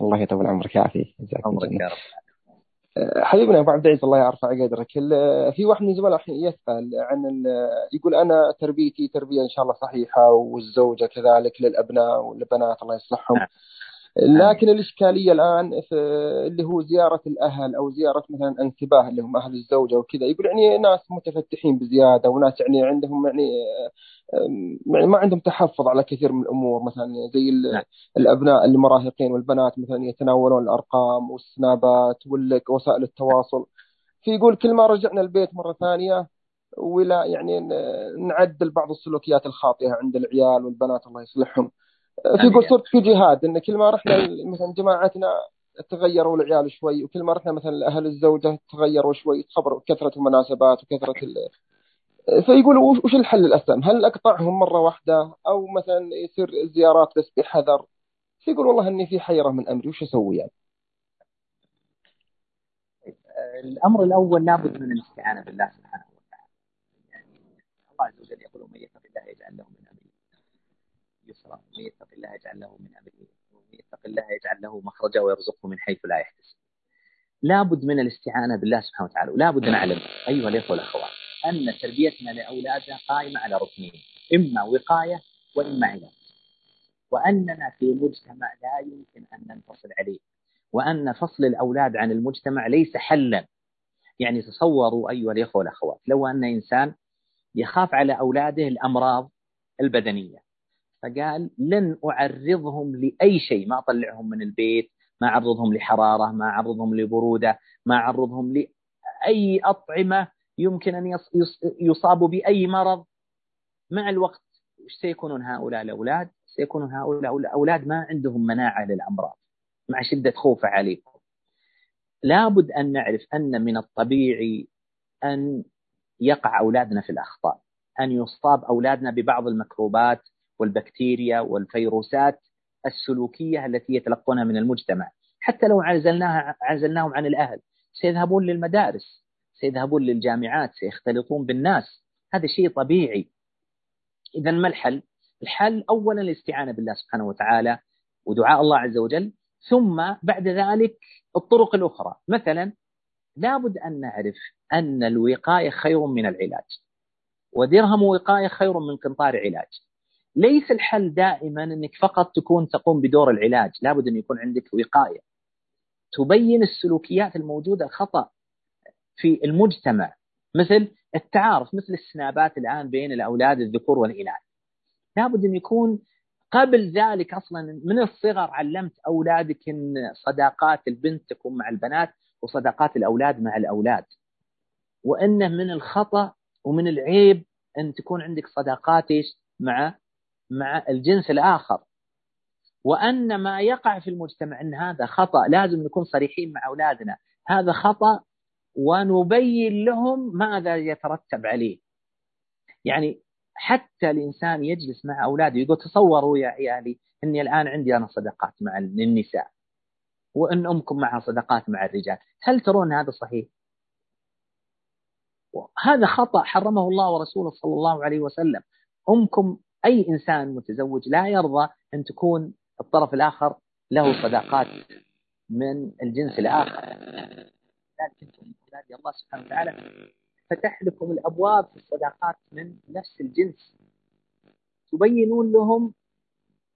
الله يطول عمرك يعافيك. جزاك الله حبيبنا أبو عبد العزيز الله يرفع قدرك. في واحد من الزملاء يسأل عن يقول أنا تربيتي تربية إن شاء الله صحيحة والزوجة كذلك للأبناء والبنات الله يصلحهم. نعم. لكن الإشكالية الآن في اللي هو زيارة الأهل أو زيارة مثلا انتباه اللي هم أهل الزوجة وكذا. يقول يعني ناس متفتحين بزيادة وناس يعني عندهم يعني يعني ما عندهم تحفظ على كثير من الأمور. مثلا زي نعم. الأبناء المراهقين والبنات مثلا يتناولون الأرقام والسنابات وسائل التواصل. فيقول كل ما رجعنا البيت مرة ثانية ولا يعني نعدل بعض السلوكيات الخاطئة عند العيال والبنات الله يصلحهم. في قول صرت في جهاد إن كل ما رحنا مثلا جماعتنا تغيروا العيال شوي وكل ما رحنا مثلا أهل الزوجة تغيروا شوي خبر كثرة المناسبات وكثرة ال... فيقول وش الحل الأسلم؟ هل أقطعهم مرة واحدة أو مثلا يصير زيارات بس بحذر؟ فيقول والله إني في حيرة من أمري وش أسوي يعني؟ الأمر الأول لابد من الاستعانة بالله سبحانه وتعالى. يعني الله عز وجل يقول ومن يتق الله يجعل له من يسرا ومن يتق الله يجعل له من أمره. ومن يتق الله يجعل له مخرجا ويرزقه من حيث لا يحتسب. لابد من الاستعانة بالله سبحانه وتعالى ولابد نعلم أيها الإخوة والأخوات أن تربيتنا لاولادنا قائمة على ركنين إما وقاية وإما علاج. وأننا في مجتمع لا يمكن أن ننفصل عليه. وأن فصل الأولاد عن المجتمع ليس حلا. يعني تصوروا أيها الإخوة والأخوات لو أن إنسان يخاف على أولاده الأمراض البدنية فقال لن أعرضهم لأي شيء ما أطلعهم من البيت ما أعرضهم لحرارة ما أعرضهم لبرودة ما أعرضهم لأي أطعمة يمكن أن يصابوا بأي مرض. مع الوقت سيكونون هؤلاء الأولاد سيكونون هؤلاء الأولاد ما عندهم مناعة للأمراض مع شدة خوفه عليكم. لابد أن نعرف أن من الطبيعي أن يقع أولادنا في الأخطاء أن يصاب أولادنا ببعض الميكروبات والبكتيريا والفيروسات السلوكية التي يتلقونها من المجتمع. حتى لو عزلناها عزلناهم عن الأهل سيذهبون للمدارس سيذهبون للجامعات سيختلطون بالناس. هذا شيء طبيعي. إذا ما الحل؟ الحل أولا الاستعانة بالله سبحانه وتعالى ودعاء الله عز وجل ثم بعد ذلك الطرق الأخرى. مثلا لابد أن نعرف أن الوقاية خير من العلاج ودرهم وقاية خير من قنطار علاج. ليس الحل دائما أنك فقط تكون تقوم بدور العلاج لابد أن يكون عندك وقاية. تبين السلوكيات الموجودة الخطأ في المجتمع مثل التعارف مثل السنابات الآن بين الأولاد الذكور والإناث. لابد أن يكون قبل ذلك أصلا من الصغر علمت أولادك أن صداقات البنت تكون مع البنات وصداقات الأولاد مع الأولاد. وأنه من الخطأ ومن العيب أن تكون عندك صداقات مع مع الجنس الآخر. وأن ما يقع في المجتمع أن هذا خطأ لازم نكون صريحين مع أولادنا. هذا خطأ ونبين لهم ماذا يترتب عليه. يعني حتى الإنسان يجلس مع أولاده يقول تصوروا يا عيالي أني الآن عندي أنا صداقات مع النساء وأن أمكم معها صداقات مع الرجال. هل ترون هذا صحيح؟ هذا خطأ حرمه الله ورسوله صلى الله عليه وسلم. أمكم أي إنسان متزوج لا يرضى أن تكون الطرف الآخر له صداقات من الجنس الآخر. لكن عباد الله سبحانه وتعالى فتح لكم الأبواب في الصداقات من نفس الجنس. تبينون لهم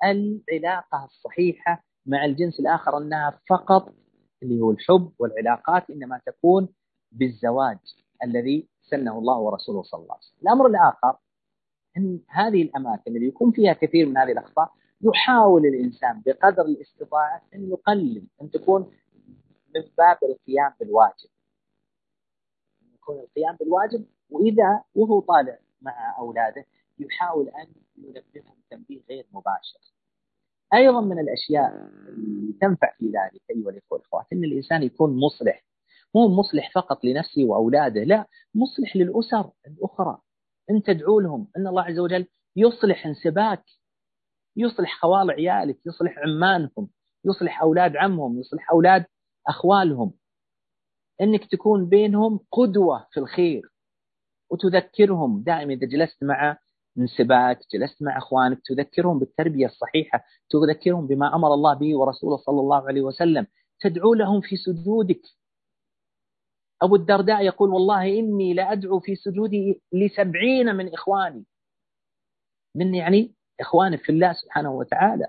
العلاقة الصحيحة مع الجنس الآخر أنها فقط اللي هو الحب والعلاقات إنما تكون بالزواج الذي سنه الله ورسوله صلى الله عليه وسلم. الأمر الآخر أن هذه الأماكن اللي يكون فيها كثير من هذه الأخطاء يحاول الإنسان بقدر الاستطاعة أن يقلل أن تكون من باب القيام بالواجب. يكون القيام بالواجب وإذا وهو طالع مع أولاده يحاول أن ينبههم تنبيه غير مباشر. أيضا من الأشياء اللي تنفع في ذلك أيها الإخوة والأخوات أن الإنسان يكون مصلح. مو مصلح فقط لنفسه وأولاده لا مصلح للأسر الأخرى. أن تدعو لهم أن الله عز وجل يصلح انسباك يصلح خوال عيالك يصلح عمانهم يصلح أولاد عمهم يصلح أولاد أخوالهم. أنك تكون بينهم قدوة في الخير وتذكرهم. دائما إذا جلست مع انسباك جلست مع أخوانك تذكرهم بالتربية الصحيحة تذكرهم بما أمر الله به ورسوله صلى الله عليه وسلم. تدعو لهم في سجودك. أبو الدرداء يقول والله إني لأدعو في سجودي لسبعين من إخواني. من يعني إخواني في الله سبحانه وتعالى.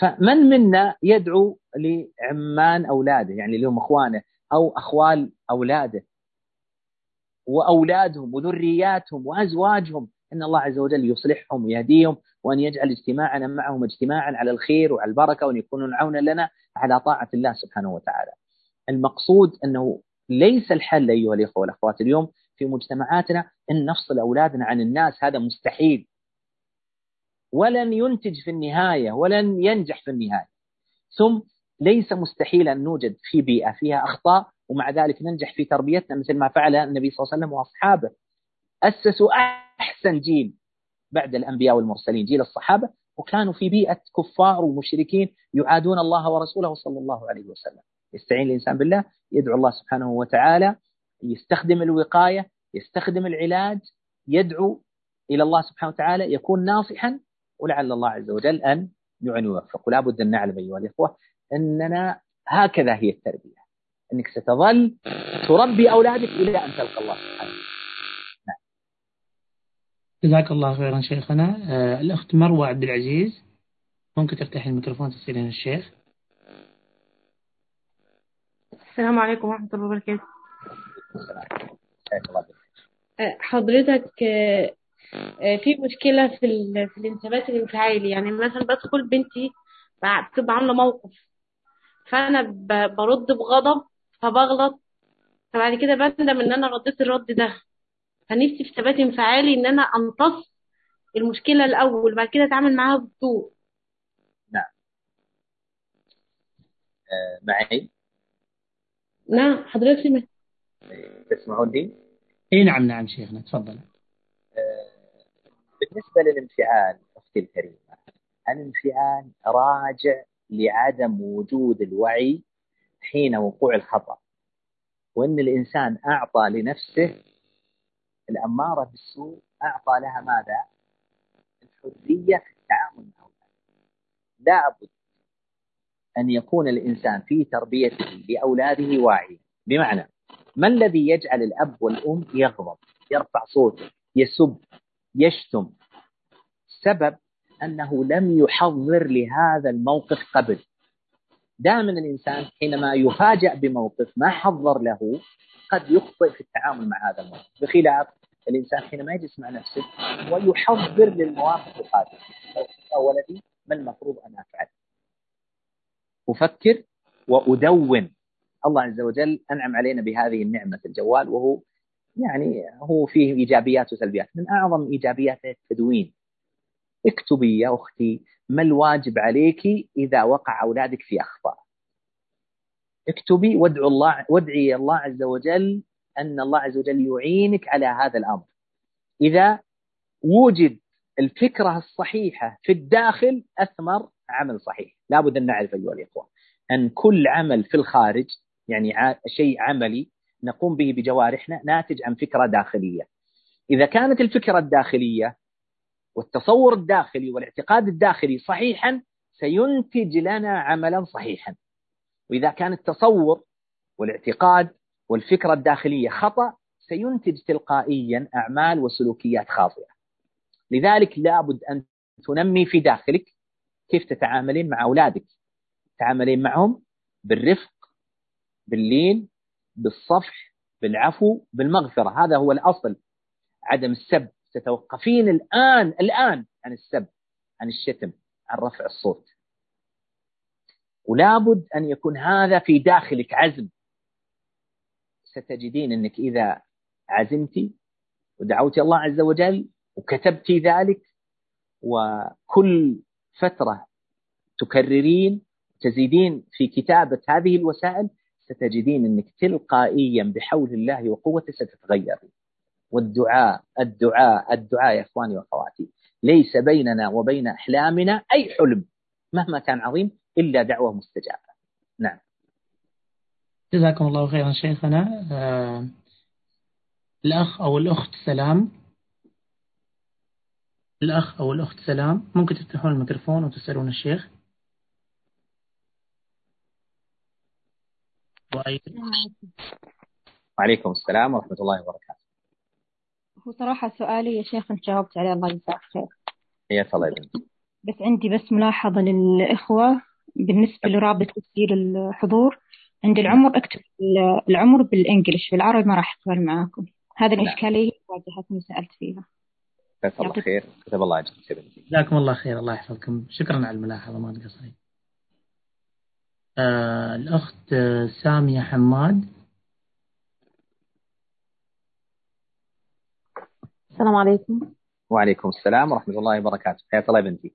فمن منا يدعو لعمان أولاده؟ يعني لهم أخوانه أو أخوال أولاده. وأولادهم وذرياتهم وأزواجهم. أن الله عز وجل يصلحهم ويهديهم وأن يجعل اجتماعنا معهم اجتماعا على الخير وعلى البركة وأن يكونوا عونا لنا على طاعة الله سبحانه وتعالى. المقصود أنه ليس الحل أيها الإخوة والأخوات اليوم في مجتمعاتنا أن نفصل أولادنا عن الناس هذا مستحيل. ولن ينتج في النهاية ولن ينجح في النهاية. ثم ليس مستحيل أن نوجد في بيئة فيها أخطاء ومع ذلك ننجح في تربيتنا مثل ما فعل النبي صلى الله عليه وسلم وأصحابه. أسسوا أحسن جيل بعد الأنبياء والمرسلين جيل الصحابة وكانوا في بيئة كفار ومشركين يعادون الله ورسوله صلى الله عليه وسلم. يستعين الإنسان بالله يدعو الله سبحانه وتعالى يستخدم الوقاية يستخدم العلاج يدعو إلى الله سبحانه وتعالى يكون ناصحا ولعل الله عز وجل أن يعني ويوفق ولا بد أن نعلم أيها الإخوة أننا هكذا هي التربية أنك ستظل تربي أولادك إلى أن تلقى الله سبحانه نعم. جزاك الله خيرا شيخنا. آه الأخت مروة عبد العزيز ممكن تفتح الميكروفون تسألين الشيخ؟ السلام عليكم ورحمة الله وبركاته. حضرتك في مشكلة في ال... في الانتباه الانفعالي يعني مثلا بدخل بنتي بتبقى عاملة موقف. فأنا ب... برد بغضب فبغلط. فبعد كده بندم إن أنا رديت الرد ده. فنفسي في ثبات انفعالي إن أنا أمتص المشكلة الأول بعد كده أتعامل معاها بهدوء. نعم. آه معي. نعم حضرتك سمعت تسمعون لي؟ إي نعم نعم شيخنا تفضل بالنسبة للانفعال أختي الكريمة الانفعال راجع لعدم وجود الوعي حين وقوع الخطأ وأن الإنسان أعطى لنفسه الأمارة بالسوء أعطى لها ماذا؟ الحرية في التعامل مع لابد أن يكون الإنسان في تربيته لأولاده واعيا. بمعنى ما الذي يجعل الأب والأم يغضب يرفع صوته يسب يشتم؟ سبب أنه لم يحضر لهذا الموقف قبل. دائما الإنسان حينما يفاجأ بموقف ما حضر له قد يخطئ في التعامل مع هذا الموقف. بخلاف الإنسان حينما يجلس مع نفسه ويحضر للمواقف القادمة ولدي ما المفروض أن أفعل؟ أفكر وأدون. الله عز وجل أنعم علينا بهذه النعمة الجوال وهو يعني هو فيه إيجابيات وسلبيات. من أعظم إيجابياته التدوين. اكتبي يا أختي ما الواجب عليك إذا وقع أولادك في أخطاء. اكتبي وادعو الله وادعي الله عز وجل أن الله عز وجل يعينك على هذا الأمر. إذا وجد الفكرة الصحيحة في الداخل أثمر عمل صحيح. لابد أن نعرف أيها الإخوة أن كل عمل في الخارج يعني شيء عملي نقوم به بجوارحنا ناتج عن فكرة داخلية. إذا كانت الفكرة الداخلية والتصور الداخلي والاعتقاد الداخلي صحيحا سينتج لنا عملا صحيحا. وإذا كان التصور والاعتقاد والفكرة الداخلية خطأ سينتج تلقائيا أعمال وسلوكيات خاطئة. لذلك لابد أن تنمي في داخلك كيف تتعاملين مع أولادك؟ تتعاملين معهم بالرفق باللين بالصفح بالعفو بالمغفرة. هذا هو الأصل. عدم السب. تتوقفين الآن الآن عن السب عن الشتم عن رفع الصوت. ولابد أن يكون هذا في داخلك عزم. ستجدين أنك إذا عزمتي ودعوتي الله عز وجل وكتبتي ذلك وكل فترة تكررين تزيدين في كتابة هذه الوسائل ستجدين أنك تلقائيا بحول الله وقوته ستتغير. والدعاء الدعاء الدعاء يا إخواني وأخواتي ليس بيننا وبين أحلامنا أي حلم مهما كان عظيم إلا دعوة مستجابة. نعم. جزاكم الله خيرا شيخنا. آه الأخ أو الأخت سلام. الأخ أو الأخت سلام. ممكن تفتحون الميكروفون وتسألون الشيخ. وعليكم السلام ورحمة الله وبركاته. هو صراحة سؤالي يا شيخ أنت جاوبت عليه الله يجزاك خير. هي الله يبارك بس عندي بس ملاحظة للإخوة بالنسبة لرابط تسجيل الحضور. عند العمر أكتب العمر بالإنجليش بالعربي ما راح أقبل معاكم. هذه الإشكالية واجهتني سألت فيها. جزاك الله خير. كتب الله أجرك جزاكم الله خير. الله يحفظكم. شكرا على الملاحظة ما تقصرين آه الأخت سامية حماد. السلام عليكم. وعليكم السلام ورحمة الله وبركاته. حياك الله بنتي.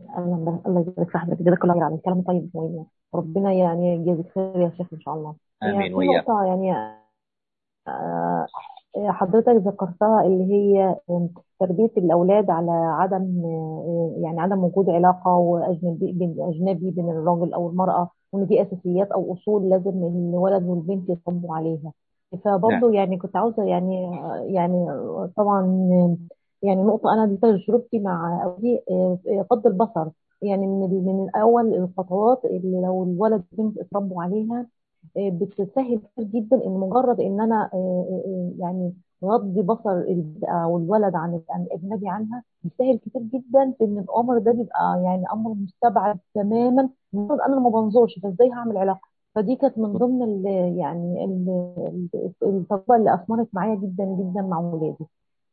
الله الله يجزاك حضرتك جزاك الله خير. على الكلام الطيب ربنا يعني يجازيك خير يا شيخ إن شاء الله. آمين وياك يعني آه حضرتك ذكرتها اللي هي تربية الأولاد على عدم يعني عدم وجود علاقة وأجنبي بين أجنبي بين الرجل أو المرأة وإن دي أساسيات أو أصول لازم الولد والبنت يصبوا عليها. فبرضه يعني كنت عاوزة يعني يعني طبعا يعني نقطة أنا دي تجربتي مع أولادي غض البصر. يعني من من الأول الخطوات اللي لو الولد والبنت اتربوا عليها بتسهل كتير جدا إن مجرد إن أنا يعني غض بصر أو الولد عن الاجنبي عنها بيسهل كتير جدا في إن الأمر ده بيبقى يعني أمر مستبعد تماما. أنا ما بنظرش فازاي هعمل علاقة؟ فدي كانت من ضمن ال يعني التجربه اللي أثمرت معايا جدا جدا مع ولادي.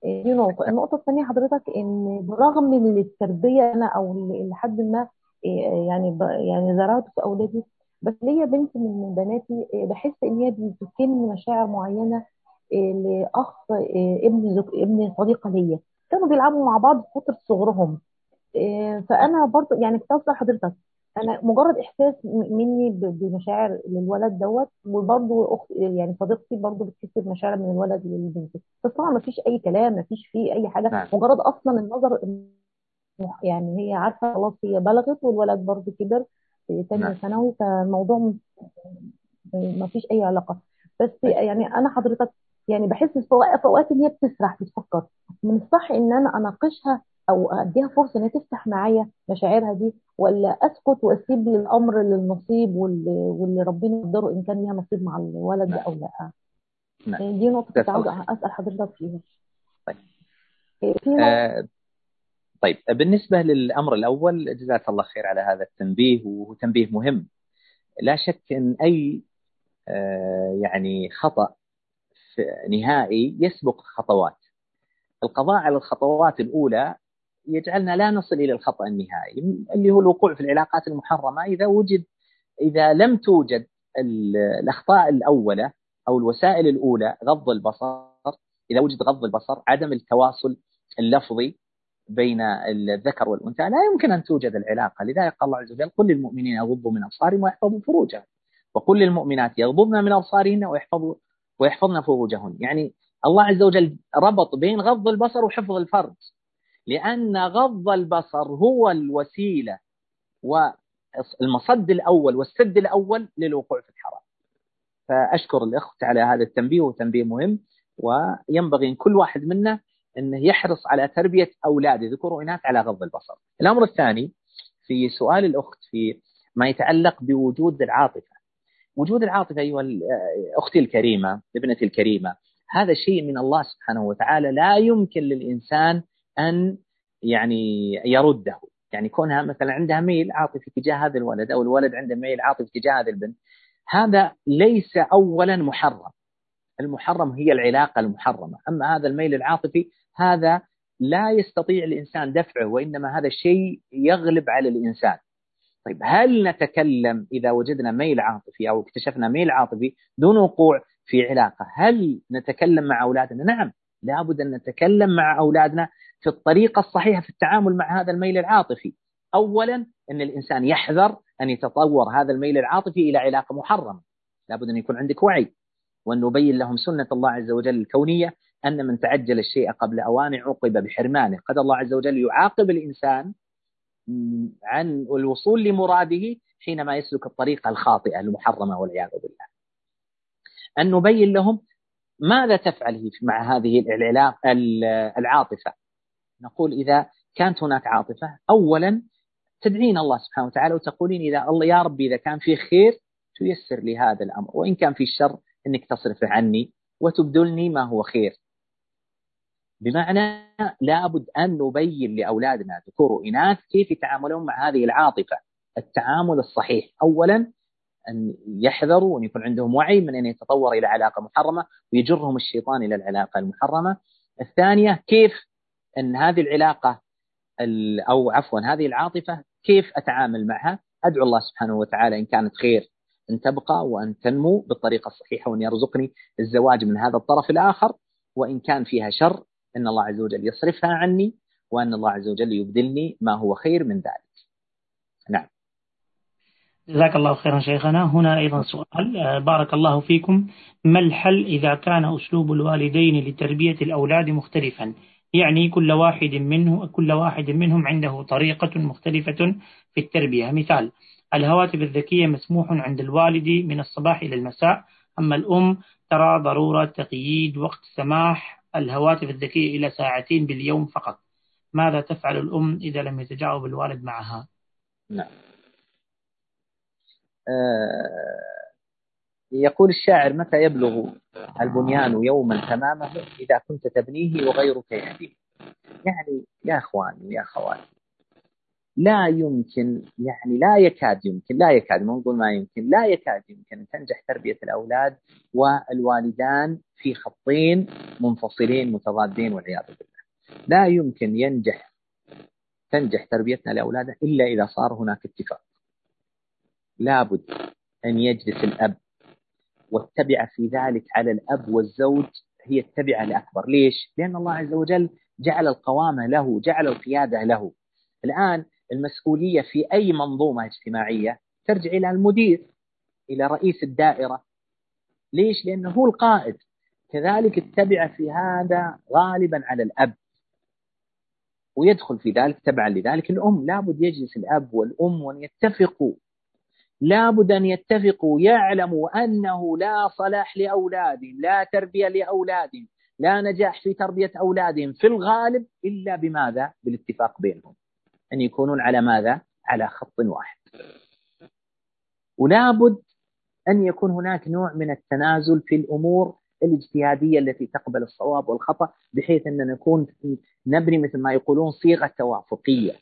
دي نقطة. النقطة الثانية حضرتك إن بالرغم من التربية أنا أو لحد ما يعني يعني زرعت في أولادي بس ليا بنت من بناتي بحس إن هي بتكن مشاعر معينة لأخ ابن ابن صديقة ليا. كانوا بيلعبوا مع بعض في فترة صغرهم. فأنا برضه يعني كنت حضرتك أنا مجرد إحساس مني بمشاعر للولد دوت وبرضه اخت يعني صديقتي برضه بتحس بمشاعر من الولد للبنت. بس طبعا ما فيش أي كلام ما فيش فيه أي حاجة. نعم. مجرد أصلا النظر يعني هي عارفة خلاص هي بلغت والولد برضه كبر. في تانية نعم. ثانوي فالموضوع ما فيش أي علاقة. بس يعني أنا حضرتك يعني بحس في اوقات إن هي بتسرح بتفكر. من الصح إن أنا أناقشها أو أديها فرصة إن هي تفتح معايا مشاعرها دي ولا أسكت وأسيب الأمر للنصيب واللي, واللي ربنا يقدره إن كان ليها نصيب مع الولد ده أو لأ. نعم. دي نقطة كنت عاوزة أسأل حضرتك فيها. طيب. في آه طيب بالنسبة للأمر الأول جزاك الله خير على هذا التنبيه وهو تنبيه مهم. لا شك أن أي آه يعني خطأ نهائي يسبق خطوات. القضاء على الخطوات الأولى يجعلنا لا نصل إلى الخطأ النهائي اللي هو الوقوع في العلاقات المحرمة. إذا وجد إذا لم توجد الأخطاء الأولى أو الوسائل الأولى غض البصر إذا وجد غض البصر عدم التواصل اللفظي بين الذكر والأنثى لا يمكن أن توجد العلاقة. لذلك قال الله عز وجل قل للمؤمنين يغضوا من أبصارهم ويحفظوا فروجهم. وقل للمؤمنات يغضضن من أبصارهن ويحفظوا ويحفظن فروجهن. يعني الله عز وجل ربط بين غض البصر وحفظ الفرج. لأن غض البصر هو الوسيلة والمصد الأول والسد الأول للوقوع في الحرام. فأشكر الأخت على هذا التنبيه وتنبيه مهم وينبغي كل واحد منا أنه يحرص على تربية أولاده ذكور وإناث على غض البصر. الأمر الثاني في سؤال الأخت في ما يتعلق بوجود العاطفة. وجود العاطفة أيها أختي الكريمة ابنتي الكريمة هذا شيء من الله سبحانه وتعالى لا يمكن للإنسان أن يعني يرده. يعني كونها مثلا عندها ميل عاطفي تجاه هذا الولد أو الولد عنده ميل عاطفي تجاه هذه البنت هذا ليس أولا محرم. المحرم هي العلاقة المحرمة. أما هذا الميل العاطفي هذا لا يستطيع الإنسان دفعه وإنما هذا الشيء يغلب على الإنسان. طيب هل نتكلم إذا وجدنا ميل عاطفي أو اكتشفنا ميل عاطفي دون وقوع في علاقة هل نتكلم مع أولادنا؟ نعم لابد أن نتكلم مع أولادنا في الطريقة الصحيحة في التعامل مع هذا الميل العاطفي. أولا أن الإنسان يحذر أن يتطور هذا الميل العاطفي إلى علاقة محرمة. لابد أن يكون عندك وعي. وأن نبين لهم سنة الله عز وجل الكونية أن من تعجل الشيء قبل أوانه عوقب بحرمانه. قد الله عز وجل يعاقب الإنسان عن الوصول لمراده حينما يسلك الطريقة الخاطئة المحرمة والعياذ بالله. أن نبين لهم ماذا تفعل مع هذه العاطفة. نقول إذا كانت هناك عاطفة أولا تدعين الله سبحانه وتعالى وتقولين إذا الله يا ربي إذا كان في خير تيسر لي هذا الأمر وإن كان في الشر أنك تصرفه عني وتبدلني ما هو خير. بمعنى لابد أن نبين لأولادنا ذكور وإناث كيف يتعاملون مع هذه العاطفة. التعامل الصحيح. أولا أن يحذروا وأن يكون عندهم وعي من أن يتطور إلى علاقة محرمة ويجرهم الشيطان إلى العلاقة المحرمة. الثانية كيف أن هذه العلاقة أو عفوا هذه العاطفة كيف أتعامل معها؟ أدعو الله سبحانه وتعالى إن كانت خير أن تبقى وأن تنمو بالطريقة الصحيحة وأن يرزقني الزواج من هذا الطرف الآخر وإن كان فيها شر أن الله عز وجل يصرفها عني وأن الله عز وجل يبدلني ما هو خير من ذلك. نعم. جزاك الله خيرا شيخنا. هنا أيضا سؤال. آه، بارك الله فيكم. ما الحل إذا كان أسلوب الوالدين لتربية الأولاد مختلفا؟ يعني كل واحد منه كل واحد منهم عنده طريقة مختلفة في التربية. مثال الهواتف الذكية مسموح عند الوالد من الصباح إلى المساء أما الأم ترى ضرورة تقييد وقت سماح الهواتف الذكية إلى ساعتين باليوم فقط. ماذا تفعل الأم إذا لم يتجاوب الوالد معها؟ نعم. آه يقول الشاعر متى يبلغ البنيان يوما تمامه إذا كنت تبنيه وغيرك يهديه؟ يعني يا أخواني يا أخواتي لا يمكن يعني لا يكاد يمكن لا يكاد ما نقول ما يمكن لا يكاد يمكن أن تنجح تربية الأولاد والوالدان في خطين منفصلين متضادين والعياذ بالله. لا يمكن ينجح تنجح تربيتنا لأولادنا إلا إذا صار هناك اتفاق. لابد أن يجلس الأب والتبعة في ذلك على الأب والزوج هي التبعة الأكبر. ليش؟ لأن الله عز وجل جعل القوامة له جعل القيادة له. الآن المسؤولية في أي منظومة اجتماعية ترجع إلى المدير إلى رئيس الدائرة. ليش؟ لأنه هو القائد. كذلك التبعة في هذا غالبا على الأب. ويدخل في ذلك تبعا لذلك الأم. لابد يجلس الأب والأم وأن يتفقوا لابد أن يتفقوا. يعلموا أنه لا صلاح لأولادهم لا تربية لأولادهم لا نجاح في تربية أولادهم في الغالب إلا بماذا؟ بالاتفاق بينهم. أن يكونون على ماذا؟ على خط واحد ولابد أن يكون هناك نوع من التنازل في الأمور الاجتهادية التي تقبل الصواب والخطأ بحيث أن نكون نبني مثل ما يقولون صيغة توافقية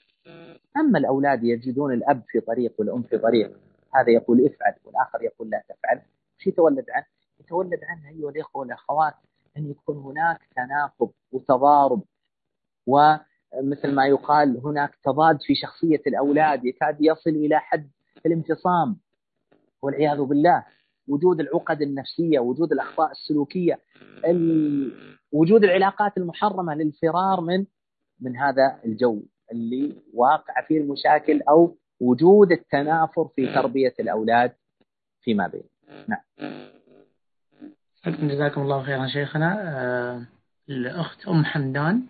أما الأولاد يجدون الأب في طريق والأم في طريق هذا يقول افعل والآخر يقول لا تفعل إيش يتولد عنه؟ يتولد عنه أيها الإخوة والأخوات أن يكون هناك تناقض وتضارب ومثل ما يقال هناك تضاد في شخصية الأولاد يكاد يصل إلى حد الانفصام. والعياذ بالله وجود العقد النفسية وجود الأخطاء السلوكية وجود العلاقات المحرمة للفرار من من هذا الجو اللي واقع فيه المشاكل أو وجود التنافر في تربية الأولاد فيما بين. نعم. جزاكم الله خيرا شيخنا. آه، الأخت أم حمدان.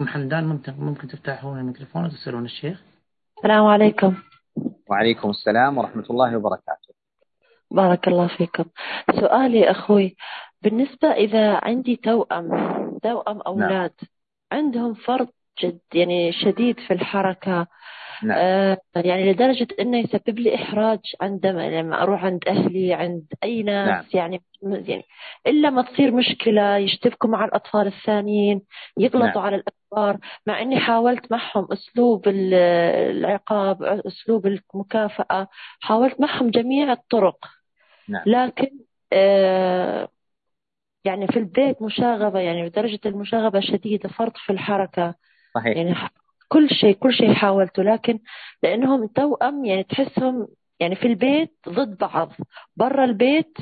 أم حمدان ممكن ممكن تفتحون الميكروفون وتسألون الشيخ؟ السلام عليكم. وعليكم السلام ورحمة الله وبركاته. بارك الله فيكم. سؤالي أخوي بالنسبة إذا عندي توأم توأم أولاد نعم. عندهم فرط جد يعني شديد في الحركة نعم. آه يعني لدرجة إنه يسبب لي إحراج عندما لما أروح عند أهلي عند أي ناس نعم. يعني يعني إلا ما تصير مشكلة يشتبكوا مع الأطفال الثانيين يغلطوا نعم. على الأكبر مع إني حاولت معهم أسلوب العقاب أسلوب المكافأة حاولت معهم جميع الطرق نعم. لكن آه يعني في البيت مشاغبة يعني بدرجة المشاغبة شديدة فرط في الحركة صحيح يعني كل شيء كل شيء حاولته لكن لأنهم توأم يعني تحسهم يعني في البيت ضد بعض. برا البيت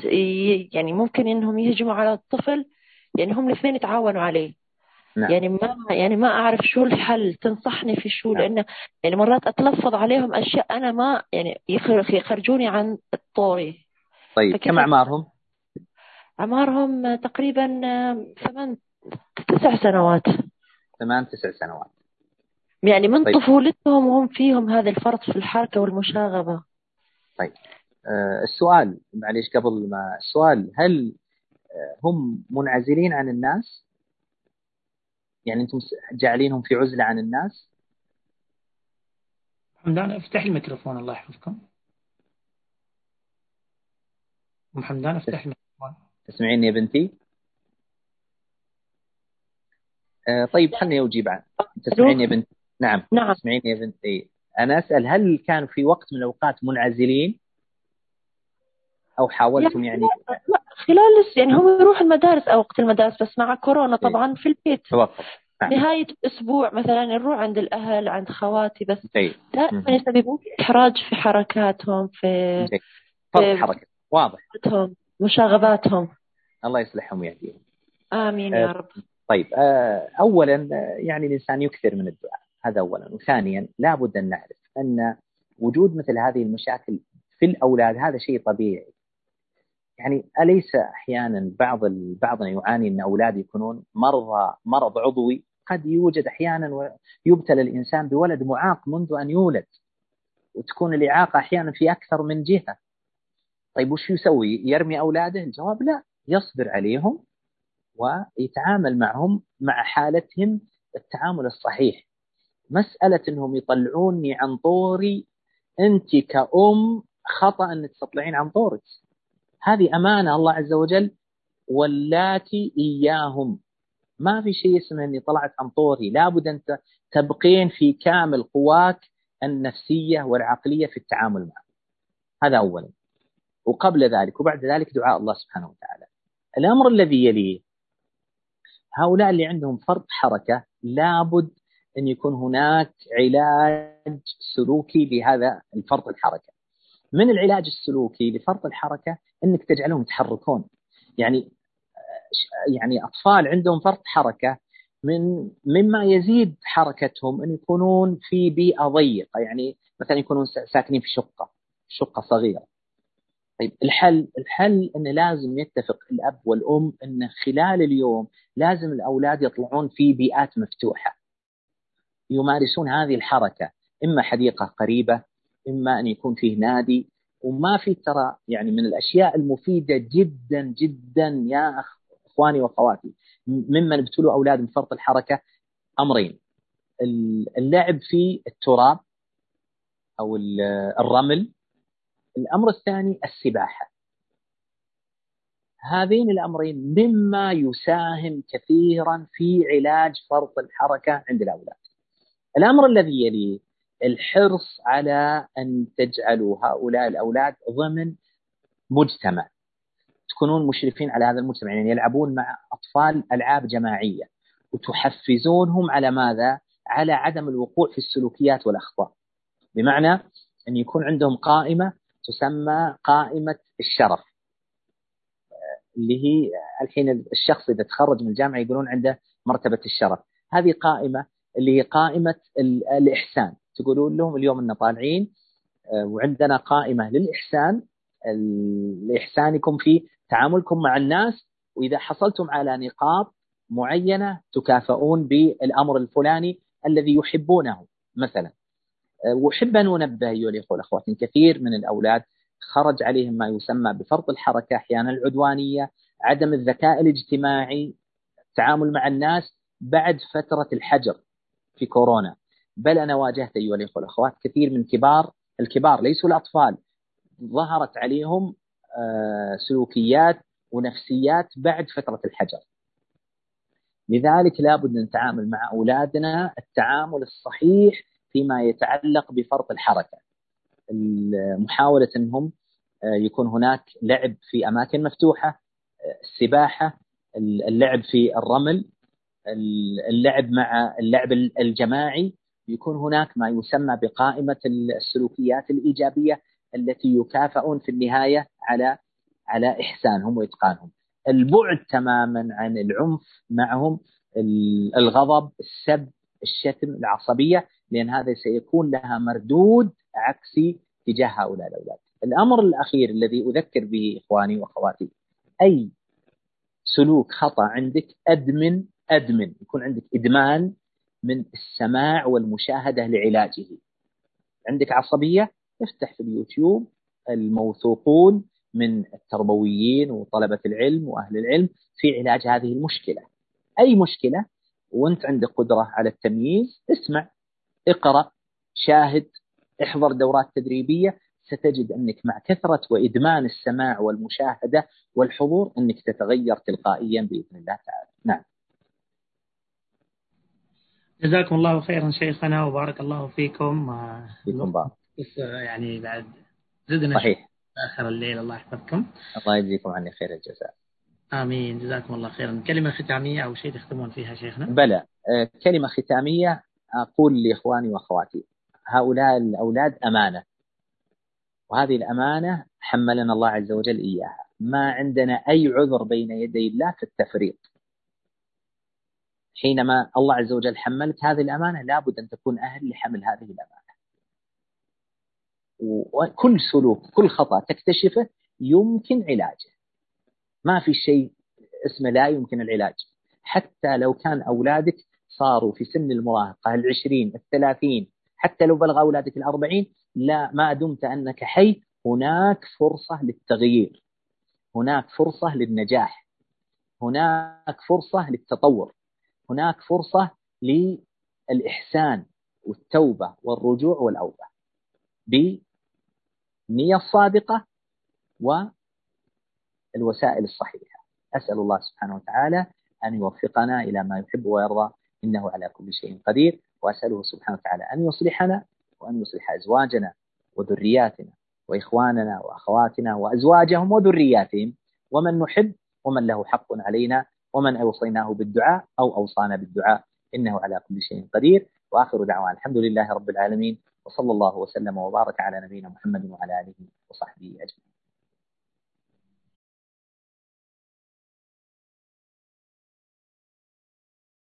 يعني ممكن إنهم يهجموا على الطفل يعني هم الاثنين يتعاونوا عليه. نعم. يعني ما يعني ما أعرف شو الحل. تنصحني في شو؟ نعم. لأنه يعني مرات أتلفظ عليهم أشياء أنا ما يعني يخرجوني عن الطوري. طيب كم أعمارهم؟ أعمارهم تقريبا ثمان تسع سنوات. ثمان تسع سنوات. يعني من طيب. طفولتهم وهم فيهم هذا الفرط في الحركة والمشاغبة. طيب. آه السؤال معليش قبل ما السؤال هل آه هم منعزلين عن الناس؟ يعني أنتم جاعلينهم في عزلة عن الناس؟ حمدان افتح الميكروفون الله يحفظكم. ام حمدان افتح الميكروفون. تسمعيني يا بنتي؟ آه طيب خلني أجيب عن تسمعيني يا بنتي؟ نعم. نعم. اسمعيني يا بنتي أنا أسأل هل كان في وقت من الأوقات منعزلين؟ أو حاولتم يعني, يعني؟ خلال يعني هم يروح المدارس أو وقت المدارس بس مع كورونا إيه. طبعا في البيت. توقف نعم. نهاية الأسبوع مثلا نروح عند الأهل عند خواتي بس. دائما يسببون إحراج في حركاتهم في, في حركة. واضح. مشاغباتهم. الله يصلحهم ويهديهم آمين يا آه، رب. طيب آه، أولا آه، يعني الإنسان يكثر من الدعاء. هذا أولا. وثانيا لابد أن نعرف أن وجود مثل هذه المشاكل في الأولاد هذا شيء طبيعي. يعني أليس أحيانا بعض بعضنا يعاني أن أولاد يكونون مرضى مرض عضوي؟ قد يوجد أحيانا ويبتلى الإنسان بولد معاق منذ أن يولد. وتكون الإعاقة أحيانا في أكثر من جهة. طيب وش يسوي؟ يرمي أولاده؟ الجواب لا. يصبر عليهم ويتعامل معهم مع حالتهم التعامل الصحيح. مسألة أنهم يطلعوني عن طوري. أنت كأم خطأ أنك تطلعين عن طورك. هذه أمانة الله عز وجل. واللاتي إياهم. ما في شيء اسمه أني طلعت عن طوري. لابد أن تبقين في كامل قواك النفسية والعقلية في التعامل معه. هذا أولا. وقبل ذلك وبعد ذلك دعاء الله سبحانه وتعالى. الأمر الذي يليه هؤلاء اللي عندهم فرط حركة لابد أن يكون هناك علاج سلوكي لهذا الفرط الحركة. من العلاج السلوكي لفرط الحركة؟ أنك تجعلهم يتحركون. يعني يعني أطفال عندهم فرط حركة من مما يزيد حركتهم أن يكونون في بيئة ضيقة. يعني مثلا يكونون ساكنين في شقة شقة صغيرة. طيب الحل الحل انه لازم يتفق الأب والأم انه خلال اليوم لازم الأولاد يطلعون في بيئات مفتوحة. يمارسون هذه الحركة إما حديقة قريبة إما أن يكون فيه نادي. وما في ترى يعني من الأشياء المفيدة جدا جدا يا أخ إخواني وأخواتي. ممن ابتلوا أولاد من فرط الحركة أمرين. اللعب في التراب أو الرمل. الأمر الثاني السباحة. هذين الأمرين مما يساهم كثيرا في علاج فرط الحركة عند الأولاد. الأمر الذي يليه الحرص على أن تجعلوا هؤلاء الأولاد ضمن مجتمع تكونون مشرفين على هذا المجتمع يعني يلعبون مع أطفال ألعاب جماعية وتحفزونهم على ماذا؟ على عدم الوقوع في السلوكيات والأخطاء. بمعنى أن يكون عندهم قائمة تسمى قائمة الشرف. اللي هي الحين الشخص إذا تخرج من الجامعة يقولون عنده مرتبة الشرف. هذه قائمة اللي هي قائمه الإحسان. تقولون لهم اليوم إن طالعين آه، وعندنا قائمة للإحسان لإحسانكم في تعاملكم مع الناس وإذا حصلتم على نقاط معينة تكافئون بالأمر الفلاني الذي يحبونه مثلا أه، وأحب أن أنبه أيها الإخوة والأخوات كثير من الأولاد خرج عليهم ما يسمى بفرط الحركة أحيانا العدوانية عدم الذكاء الاجتماعي التعامل مع الناس بعد فترة الحجر في كورونا. بل أنا واجهت أيها الإخوة والأخوات كثير من كبار الكبار ليسوا الأطفال. ظهرت عليهم آه، سلوكيات ونفسيات بعد فترة الحجر. لذلك لابد أن نتعامل مع أولادنا التعامل الصحيح فيما يتعلق بفرط الحركة. محاولة أنهم آه، يكون هناك لعب في أماكن مفتوحة آه، السباحة اللعب في الرمل اللعب مع اللعب الجماعي يكون هناك ما يسمى بقائمة السلوكيات الإيجابية التي يكافئون في النهاية على على إحسانهم وإتقانهم. البعد تماما عن العنف معهم الغضب، السب، الشتم، العصبية لأن هذا سيكون لها مردود عكسي تجاه هؤلاء الأولاد. الأمر الأخير الذي أذكر به إخواني وأخواتي أي سلوك خطأ عندك أدمن أدمن يكون عندك إدمان من السماع والمشاهدة لعلاجه. عندك عصبية افتح في اليوتيوب الموثوقون من التربويين وطلبة العلم وأهل العلم في علاج هذه المشكلة. أي مشكلة وأنت عندك قدرة على التمييز اسمع اقرأ شاهد احضر دورات تدريبية ستجد أنك مع كثرة وإدمان السماع والمشاهدة والحضور أنك تتغير تلقائيا بإذن الله تعالى. نعم. جزاكم الله خيرا شيخنا وبارك الله فيكم. فيكم بارك. بس يعني بعد زدنا صحيح. آخر الليل الله يحفظكم. الله يجزيكم عني خير الجزاء. آمين. جزاكم الله خيرا. كلمة ختامية أو شيء تختمون فيها شيخنا؟ بلى. آه، كلمة ختامية أقول لإخواني وأخواتي. هؤلاء الأولاد أمانة. وهذه الأمانة حملنا الله عز وجل إياها. ما عندنا أي عذر بين يدي الله في التفريط حينما الله عز وجل حملك هذه الأمانة لابد أن تكون أهل لحمل هذه الأمانة. وكل سلوك كل خطأ تكتشفه يمكن علاجه. ما في شيء اسمه لا يمكن العلاج. حتى لو كان أولادك صاروا في سن المراهقة العشرين الثلاثين حتى لو بلغ أولادك الأربعين لا ما دمت أنك حي. هناك فرصة للتغيير. هناك فرصة للنجاح. هناك فرصة للتطور. هناك فرصة للإحسان والتوبة والرجوع والأوبة بالنية الصادقة والوسائل الصحيحة. أسأل الله سبحانه وتعالى أن يوفقنا إلى ما يحب ويرضى إنه على كل شيء قدير. وأسأله سبحانه وتعالى أن يصلحنا وأن يصلح أزواجنا وذرياتنا وإخواننا وأخواتنا وأزواجهم وذرياتهم. ومن نحب ومن له حق علينا ومن أوصيناه بالدعاء أو أوصانا بالدعاء إنه على كل شيء قدير. وآخر دعوان الحمد لله رب العالمين وصلى الله وسلم وبارك على نبينا محمد وعلى آله وصحبه أجمعين.